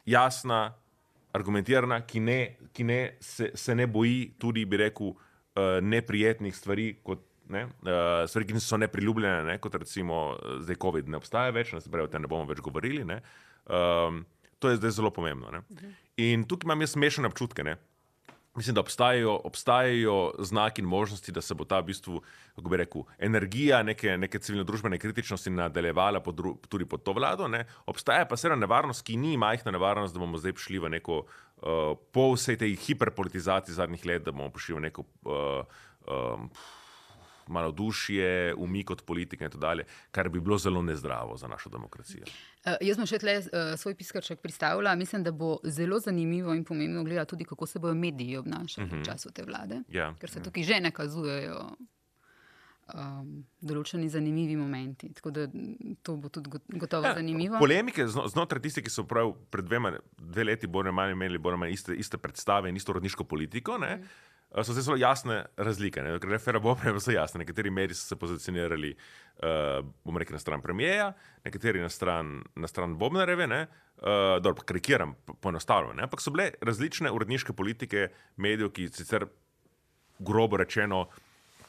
jasna, argumentirana, ki, ne, ki ne, se, se ne boji tudi, bi rekel, uh, neprijetnih stvari. Kot, Ne? Uh, stvari, ki so nepriljubljene, ne? kot recimo eh, zdaj COVID ne obstaja več, ne pravi, o tem ne bomo več govorili. Um, to je zdaj zelo pomembno. Ne? In tukaj imam jaz smešne občutke. Ne? Mislim, da obstajajo, obstajajo znaki in možnosti, da se bo ta v bistvu, kako bi rekel, energija neke, neke civilno-družbene kritičnosti nadaljevala pod, tudi pod to vlado. Ne? Obstaja pa seveda nevarnost, ki ni majhna nevarnost, da bomo zdaj prišli v neko, uh, po vsej tej hiperpolitizaciji zadnjih let, da bomo prišli v neko. Uh, um, malo dušje, umik od politike in tako dalje, kar bi bilo zelo nezdravo za našo demokracijo. Uh, jaz sem še tle uh, svoj piskarček predstavila. Mislim, da bo zelo zanimivo in pomembno gledati tudi, kako se bodo mediji obnašali uh -huh. v mhm. času te vlade, ja, ker se ja. tukaj že nakazujejo. um, določeni zanimivi momenti. Tako da to bo tudi gotovo ja, zanimivo. Polemike znotraj tistih, ki so prav pred dvema, dve leti bolj ali manj imeli bolj ali manj iste, iste predstave in isto rodniško politiko. Ne? Mm. So zelo jasne razlike. Refera Bobna je zelo jasna. Nekateri mediji so se pozicionirali, uh, bomo rekli, na stran premijeja, nekateri na stran, na stran Bobnareve. Uh, dobro, karikiram, poenostavljeno. Ampak so bile različne uredniške politike medijev, ki sicer grobo rečeno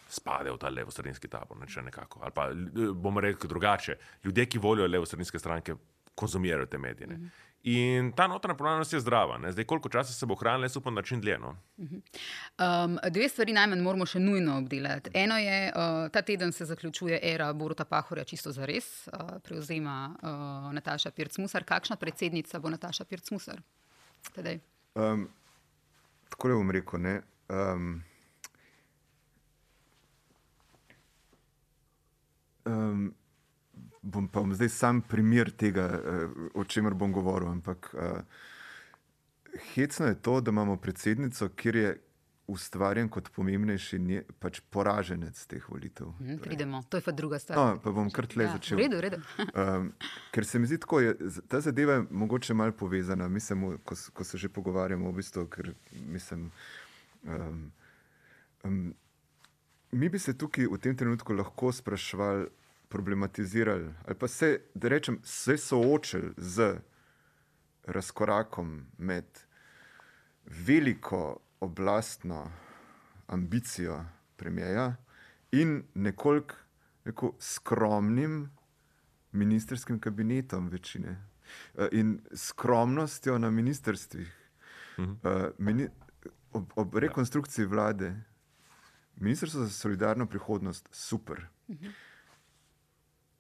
spadajo v ta levo-sredinski tabor. Ne, nekako, ali pa bomo rekli drugače. Ljudje, ki volijo levo-sredinske stranke, konzumirajo te medije. Mm -hmm. In ta notranja polanost je zdrava. Ne? Zdaj, koliko časa se bo hranila, jaz upam, da čim dlje. No? Um, dve stvari najmanj moramo še nujno obdelati. Eno je, uh, ta teden se zaključuje era Boruta Pahorja, čisto za res, uh, prevzema uh, Nataša Pirc-Musar. Kakšna predsednica bo Nataša Pirc-Musar? Um, tako le bom rekel. Ne? Um, um, bom pa bom zdaj sam primer tega, uh, o čemer bom govoril. Ampak uh, hecno je to, da imamo predsednico, kjer je ustvarjen kot pomembnejši nje, pač poraženec teh volitev. Mm, pridemo, to je pa druga stvar. No, pa bom kar tle ja, začel. Redu, redu. um, ker se mi zdi tako, je, ta zadeva je mogoče malo povezana. Mislim, ko, ko se že pogovarjamo, v bistvu, ker mislim. Um, um, Mi bi se tukaj v tem trenutku lahko sprašvali, problematizirali, ali pa se, da rečem, se soočili z razkorakom med veliko oblastno ambicijo premijeja in nekoliko neko skromnim ministerskim kabinetom večine eh, in skromnostjo na ministerstvih. Mhm. Eh, mini, ob, ob rekonstrukciji vlade, ministrstvo za solidarno prihodnost, super. Mhm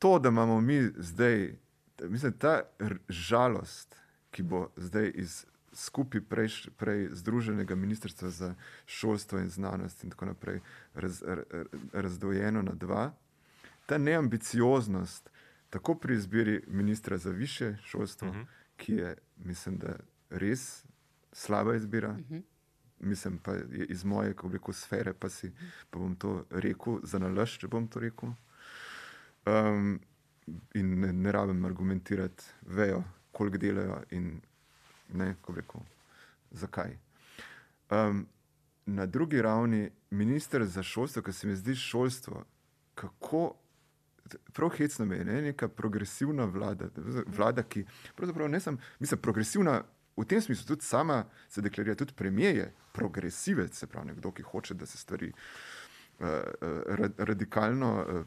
to, da imamo mi zdaj, mislim, ta žalost, ki bo zdaj iz skupaj prej, prej Združenega ministrstva za šolstvo in znanost in tako naprej raz, razdvojeno na dva, ta neambicioznost, tako pri izbiri ministra za više šolstvo, uh mhm. -huh. ki je, mislim, da res slaba izbira. Uh mhm. -huh. Mislim, pa iz moje, kako bi rekel, sfere, pa si pa bom to rekel, za nalašč, če bom to rekel. Um, in ne, ne rabim argumentirati, vejo, koliko delajo in ne, kako rekel, zakaj. Um, na drugi ravni, minister za šolstvo, ki se mi zdi šolstvo, kako. Prav hecno me je, ne? neka progresivna vlada, vlada, ki pravzaprav ne sem, mislim, progresivna v tem smislu, tudi sama se deklarira, tudi premijer je progresivec, se pravi, nekdo, ki hoče, da se stvari uh, radikalno uh,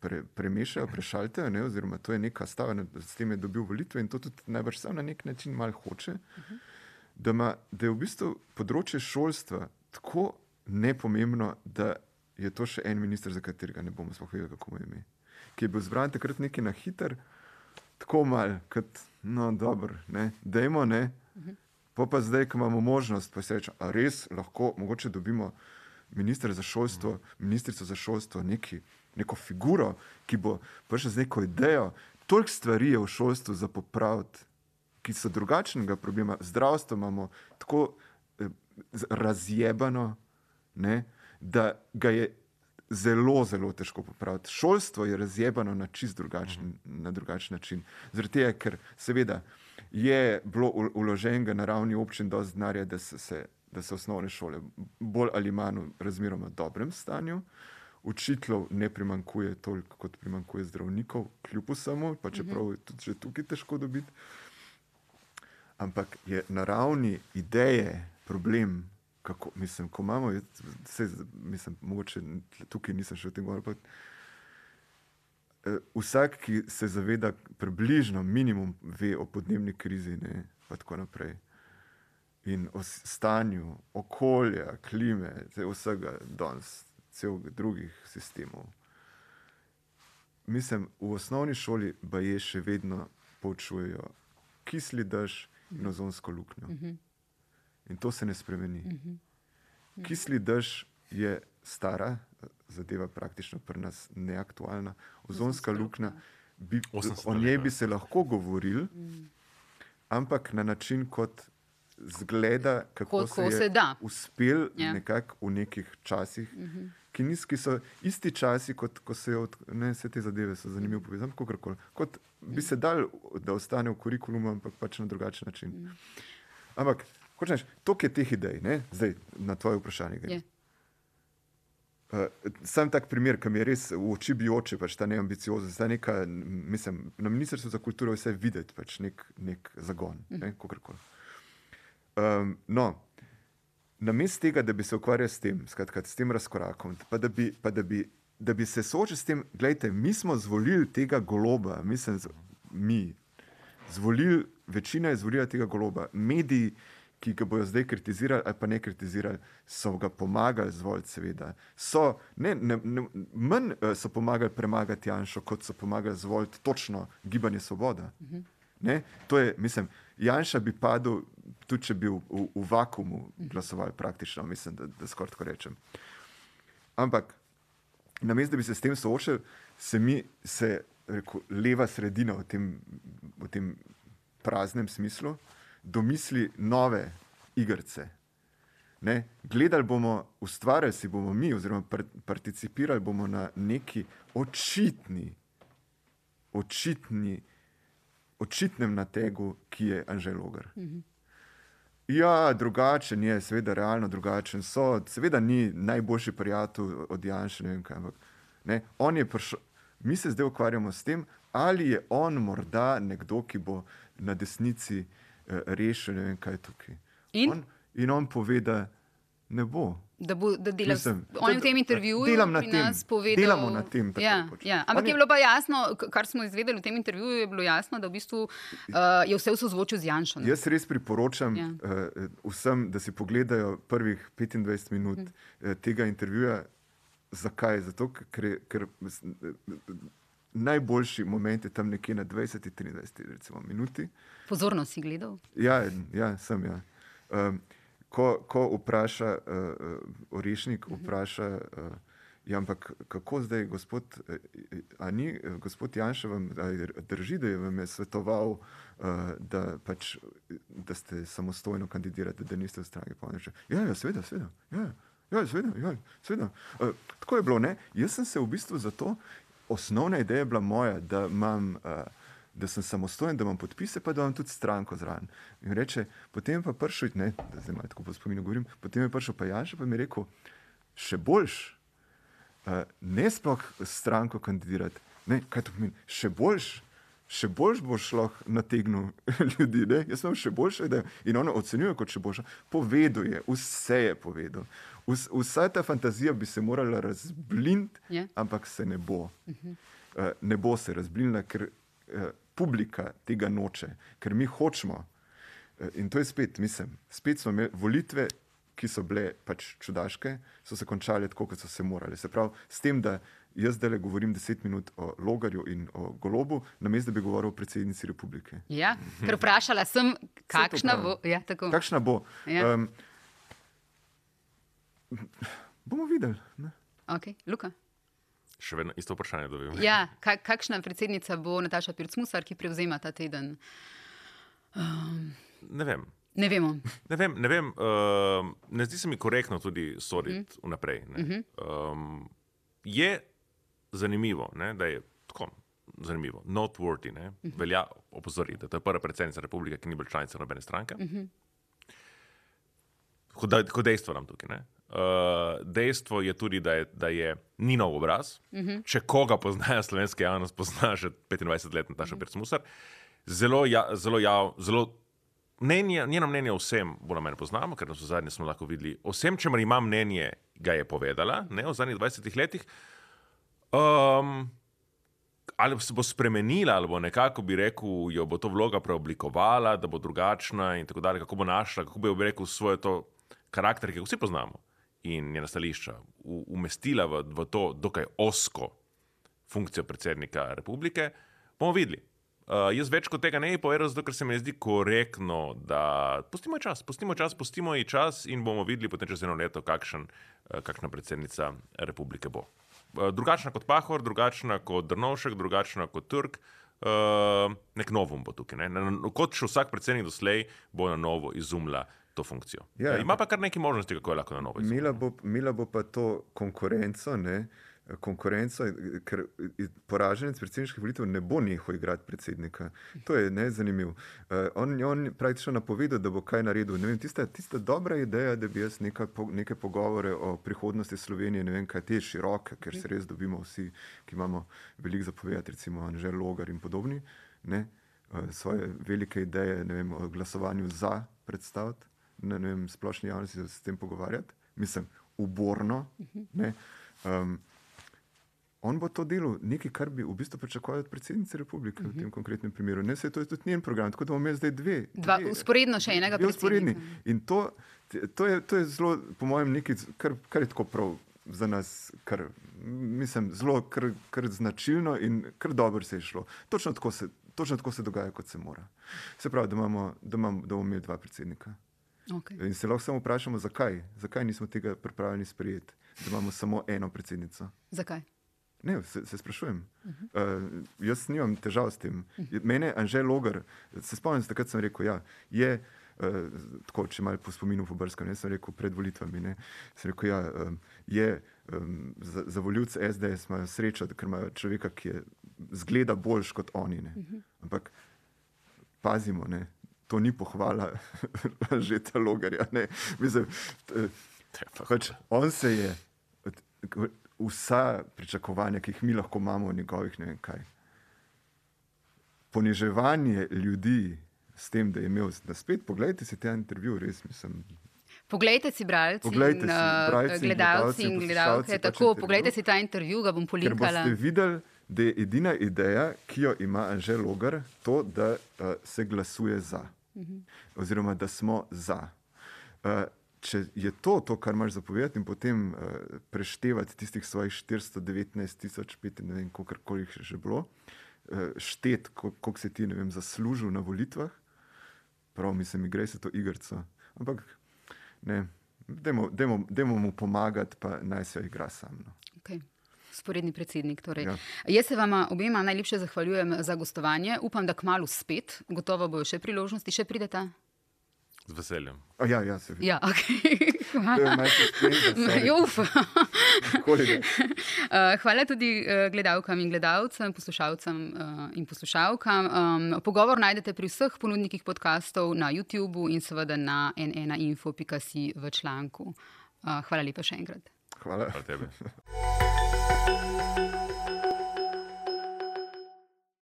pre, premešajo, prešaltejo, ne, oziroma to je neka stava, s tem je dobil volitve in to tudi najbrž sam na nek način malo hoče, uh -huh. da, ma, da je v bistvu področje šolstva tako nepomembno, da je to še en minister, za katerega ne bomo sploh vedeli, kako mu je ime. Ki je bil zbran takrat nekaj na hiter, tako mal, kot no, dobro, ne, dajmo, ne. Uh -huh. Pa pa zdaj, ko imamo možnost, pa se reče, a res lahko, mogoče dobimo ministr za šolstvo, ministrico za šolstvo, neki, neko figuro, ki bo prišla z neko idejo. Toliko stvari je v šolstvu za popraviti, ki so drugačnega problema. Zdravstvo imamo tako eh, razjebano, ne, da ga je zelo, zelo težko popraviti. Šolstvo je razjebano na čist drugačen, na drugačen način. Zaradi tega, ker seveda je bilo uloženega na ravni občin dovolj denarja, da se, se da so osnovne šole bolj ali manj v razmeroma dobrem stanju. Učiteljev ne primankuje toliko, kot primankuje zdravnikov, kljub vsemu, pa čeprav je tudi že tukaj težko dobiti. Ampak je na ravni ideje problem, kako mislim, ko imamo, vse, mislim, mogoče tukaj nisem še v tem govoril. Eh, vsak, ki se zaveda približno minimum, ve o podnebni krizi, ne, pa tako naprej in o stanju okolja, klime, vsega danes, celega drugih sistemov. Mislim, v osnovni šoli pa je še vedno poučujejo kisli dež in ozonsko luknjo. In to se ne spremeni. Kisli dež je stara, zadeva praktično pri nas neaktualna. Ozonska luknja, bi, o njej bi se lahko govorili, ampak na način, kot zgleda, kako ko, se je se uspel ja. nekako v nekih časih, uh mhm. -huh. ki, nis, ki so isti časi, kot ko se od, ne, vse te zadeve so zanimivo povezane, kakorkoli. Kot bi se dal, da ostane v kurikulumu, ampak pač na drugačen način. Ampak, hočeš, toliko je teh idej, ne? zdaj na tvoje vprašanje. gre. Je. Uh, sam tak primer, ki mi je res v oči bijoče, pač ta neambicioznost, ta neka, mislim, na Ministrstvu za kulturo je vse videti, pač nek, nek zagon, ne, kakorkoli. Um, no, namesto tega, da bi se ukvarjal s tem, skratka, s tem razkorakom, pa da bi, pa da bi, da bi se soočil s tem, gledajte, mi smo zvolili tega goloba, mislim, z- mi, zvolili, večina je zvolila tega goloba, mediji, ki ga bodo zdaj kritizirali ali pa ne kritizirali, so ga pomagali zvoliti, seveda. So, ne, ne, ne, manj eh, so pomagali premagati Janšo, kot so pomagali zvoliti točno gibanje Svoboda. Ne? To je, mislim, Janša bi padel, tudi če bi v, v, v vakumu glasoval, praktično, mislim, da, da skoraj tako rečem. Ampak namesto da bi se s tem soočili, se mi, se rekel, leva sredina v tem, v tem praznem smislu, domisli nove igrice. Ne? Gledali bomo, ustvarjali si bomo mi, oziroma par, participirali bomo na neki očitni, očitni, očitnem nategu, ki je Anžel Logar. Ja, drugačen je, seveda, realno drugačen so, seveda ni najboljši prijatelj od Janša, ne vem kaj, ampak ne, on je prišel. Mi se zdaj ukvarjamo s tem, ali je on morda nekdo, ki bo na desnici eh, rešil, ne vem kaj tukaj. In? On, in on pove, da ne bo. Da, bo, da dela, Mislim, on je v tem intervjuju delam na tem. povedal. Delamo na tem, Ja, pač. ja. Ampak On je bilo pa jasno, kar smo izvedeli v tem intervjuju, je bilo jasno, da v bistvu uh, je vse v sozvočju z Janšo. ne. Jaz res priporočam Ja. uh, vsem, da si pogledajo prvih 25 minut Hm. uh, tega intervjuja. Zakaj? Zato, ker, ker najboljši moment je tam nekje na 20-23 recimo, minuti. Pozorno si gledal. Ja, ja sem. Ja. Um, ko, ko vpraša uh, Orešnik, vpraša, uh, ja, ampak kako zdaj, gospod, a ni gospod Janša vam drži, da je vam je svetoval, uh, da, pač, da ste samostojno kandidirate, da niste v stranki? Pa on reče, Ja, ja, seveda, seveda. Ja, ja, seveda, ja, seveda. Uh, tako je bilo. Ne? Jaz sem se v bistvu zato, osnovna ideja je bila moja, da imam. Uh, da sem samostojen, da imam podpise, pa da imam tudi stranko zraven. In reče, potem pa prišel, ne, da zdaj malo tako po spominu govorim, potem je prišel pa Janša, pa mi je rekel, še boljš, uh, ne sploh stranko kandidirati, ne, kaj to pomeni, še boljš. Še boljš boš lahko nategnil ljudi, ne? jaz imam še boljše ideje. In ono ocenjuje kot še boljše. Povedal je, vse je povedal. Vs, vsa ta fantazija bi se morala razbliniti, Ja. ampak se ne bo. Uh, ne bo se razblinila, ker uh, publika tega noče, ker mi hočemo. Uh, in to je spet, mislim, spet smo imeli volitve, ki so bile pač čudaške, so se končale tako, kot so se morale. Se pravi, s tem, da jaz zdaj govorim deset minut o Logarju in o Golobu, namesto da bi govoril o predsednici republike. Ja, ker vprašala sem, kakšna bo. Ja, tako. Kakšna bo? Ja. Um, bomo videli. Ne? Okay. Luka. Še vedno isto vprašanje dobim. Ja, ka, kakšna predsednica bo Nataša Pircmusar, ki prevzema ta teden? Ne vem. Ne vemo. Ne vem, ne, vem uh, ne zdi se mi korektno tudi soditi mm. vnaprej. ne. Um, je zanimivo, ne, da je tako zanimivo, noteworthy, ne, velja opozoriti, da to je prva predsednica republike, ki ni bila članica nobene stranke. Kot da- kot dejstvo nam tukaj. Ne. Uh, dejstvo je tudi, da je, da je ni nov obraz. Uh -huh. Če koga poznajo slovenske javnost, pozna že 25 let Nataša uh -huh. Pircmusar. Zelo, ja, zelo, jav, zelo mnenje, njeno mnenje o vsem bolj ali manj poznamo, ker so zadnje smo lahko videli. O vsem, čemer ima mnenje, ga je povedala ne, v zadnjih 20 letih. Um, ali se bo spremenila, ali bo nekako, bi rekel, jo bo to vloga preoblikovala, da bo drugačna in tako dalje, kako bo našla, kako bi, bi rekel, svoje to karakter, ki ga vsi poznamo in njena stališča, umestila v, v to dokaj osko funkcijo predsednika republike, bomo videli. Uh, jaz več kot tega ne bi povedal, zato ker se mi zdi korektno, da pustimo čas, pustimo čas, pustimo ji čas in bomo videli potem čez eno leto, kakšen, uh, kakšna predsednica republike bo. Uh, drugačna kot Pahor, drugačna kot Drnovšek, drugačna kot Turk. Uh, nek novum bo tukaj. Ne? Na- Kot še vsak predsednik doslej bo na novo izumila to funkcijo. Ja, Ja, ima pa kar nekaj možnosti, kako je lahko na novo. izvoli. Mila bo, Mila bo pa to konkurenco, ne, konkurenco ker poraženec predsedniških volitev ne bo nehal igrati predsednika. To je ne, zanimivo. Uh, on, on praktično napovedal, da bo kaj naredil. Vem, tista, tista dobra ideja, da bi jaz neka, po, neke pogovore o prihodnosti Slovenije, ne vem, kaj te široke, ker se res dobimo vsi, ki imamo veliko zapovedati, recimo Anžel Logar in podobni, ne, uh, svoje velike ideje vem, o glasovanju za predstaviti, ne, ne vem, splošni javnosti se s tem pogovarjati. Mislim, uborno. Ne, um, On bo to delal nekaj, kar bi v bistvu pričakovali od predsednice republike uh -huh. v tem konkretnem primeru. Ne, se, to je tudi njen program, tako da bomo imeli zdaj dve. Dva, dve usporedno še enega dve usporedni. In to, to, je, to je zelo, po mojem, nekaj, kar, kar je tako prav za nas, kar, mislim, zelo kar, kar značilno in kar dobro se je šlo. Točno tako se, točno tako se dogaja, kot se mora. Se pravi, da, imamo, da, imamo, da bomo imeli dva predsednika. Okay. In se lahko samo vprašamo, zakaj, zakaj nismo tega pripravljeni sprejeti, da imamo samo eno predsednico. Zakaj? Ne, se, se sprašujem. Uh -huh. uh, jaz nimam težav s tem. Mene, Anžel Logar, se spomnim, da takrat sem rekel, ja, je. Uh, tako, če malo po spominu pobrskam, ne sem rekel pred volitvami. Ne, sem rekel, ja, um, je um, za, za voljivce SDS imajo srečo, ker imajo človeka, ki je zgleda boljš kot oni. Ne. Ampak pazimo, ne, to ni pohvala že ta logarja. ne. Mislim, pač, on se je, vsa pričakovanja, ki jih mi lahko imamo od njegovih, ne vem kaj. Poniževanje ljudi s tem, da je imel na spet, pogledajte si ta intervju, res mislim. Poglejte si, bralci, Poglejte in, si, uh, bralci gledalci gledalci in gledalke. pač Tako, intervju. poglejte si ta intervju, ga bom Ker polinkala. boste videli, da je edina ideja, ki jo ima Anžel Logar, to, da uh, se glasuje za. Oziroma, da smo za. Uh, če je to, to, kar imaš zapovedati, in potem uh, preštevati tistih svojih 419 tisoč, ne vem, koliko jih je že bilo, uh, štet, kol- koliko si ti ne vem, zaslužil na volitvah, prav mislim, igrej se to igrico. Ampak ne, dajmo, dajmo, dajmo mu pomagati, pa naj se igra sam. No. Sporedni predsednik. Torej. Ja. Jaz se vama obema najlepše zahvaljujem za gostovanje. Upam, da kmalo spet, gotovo bojo še priložnosti, še pridete. Z veseljem. A ja, ja, se vidi. Ja, okay. Sklenda, Juf. Uh, Hvala tudi uh, gledalkam in gledalcem, poslušalcem uh, in poslušalkam. Pogovor najdete pri vseh ponudnikih podkastov na YouTubu in seveda na n1info.si v članku. Hvala lepa še enkrat. Hvala. Hvala tebi.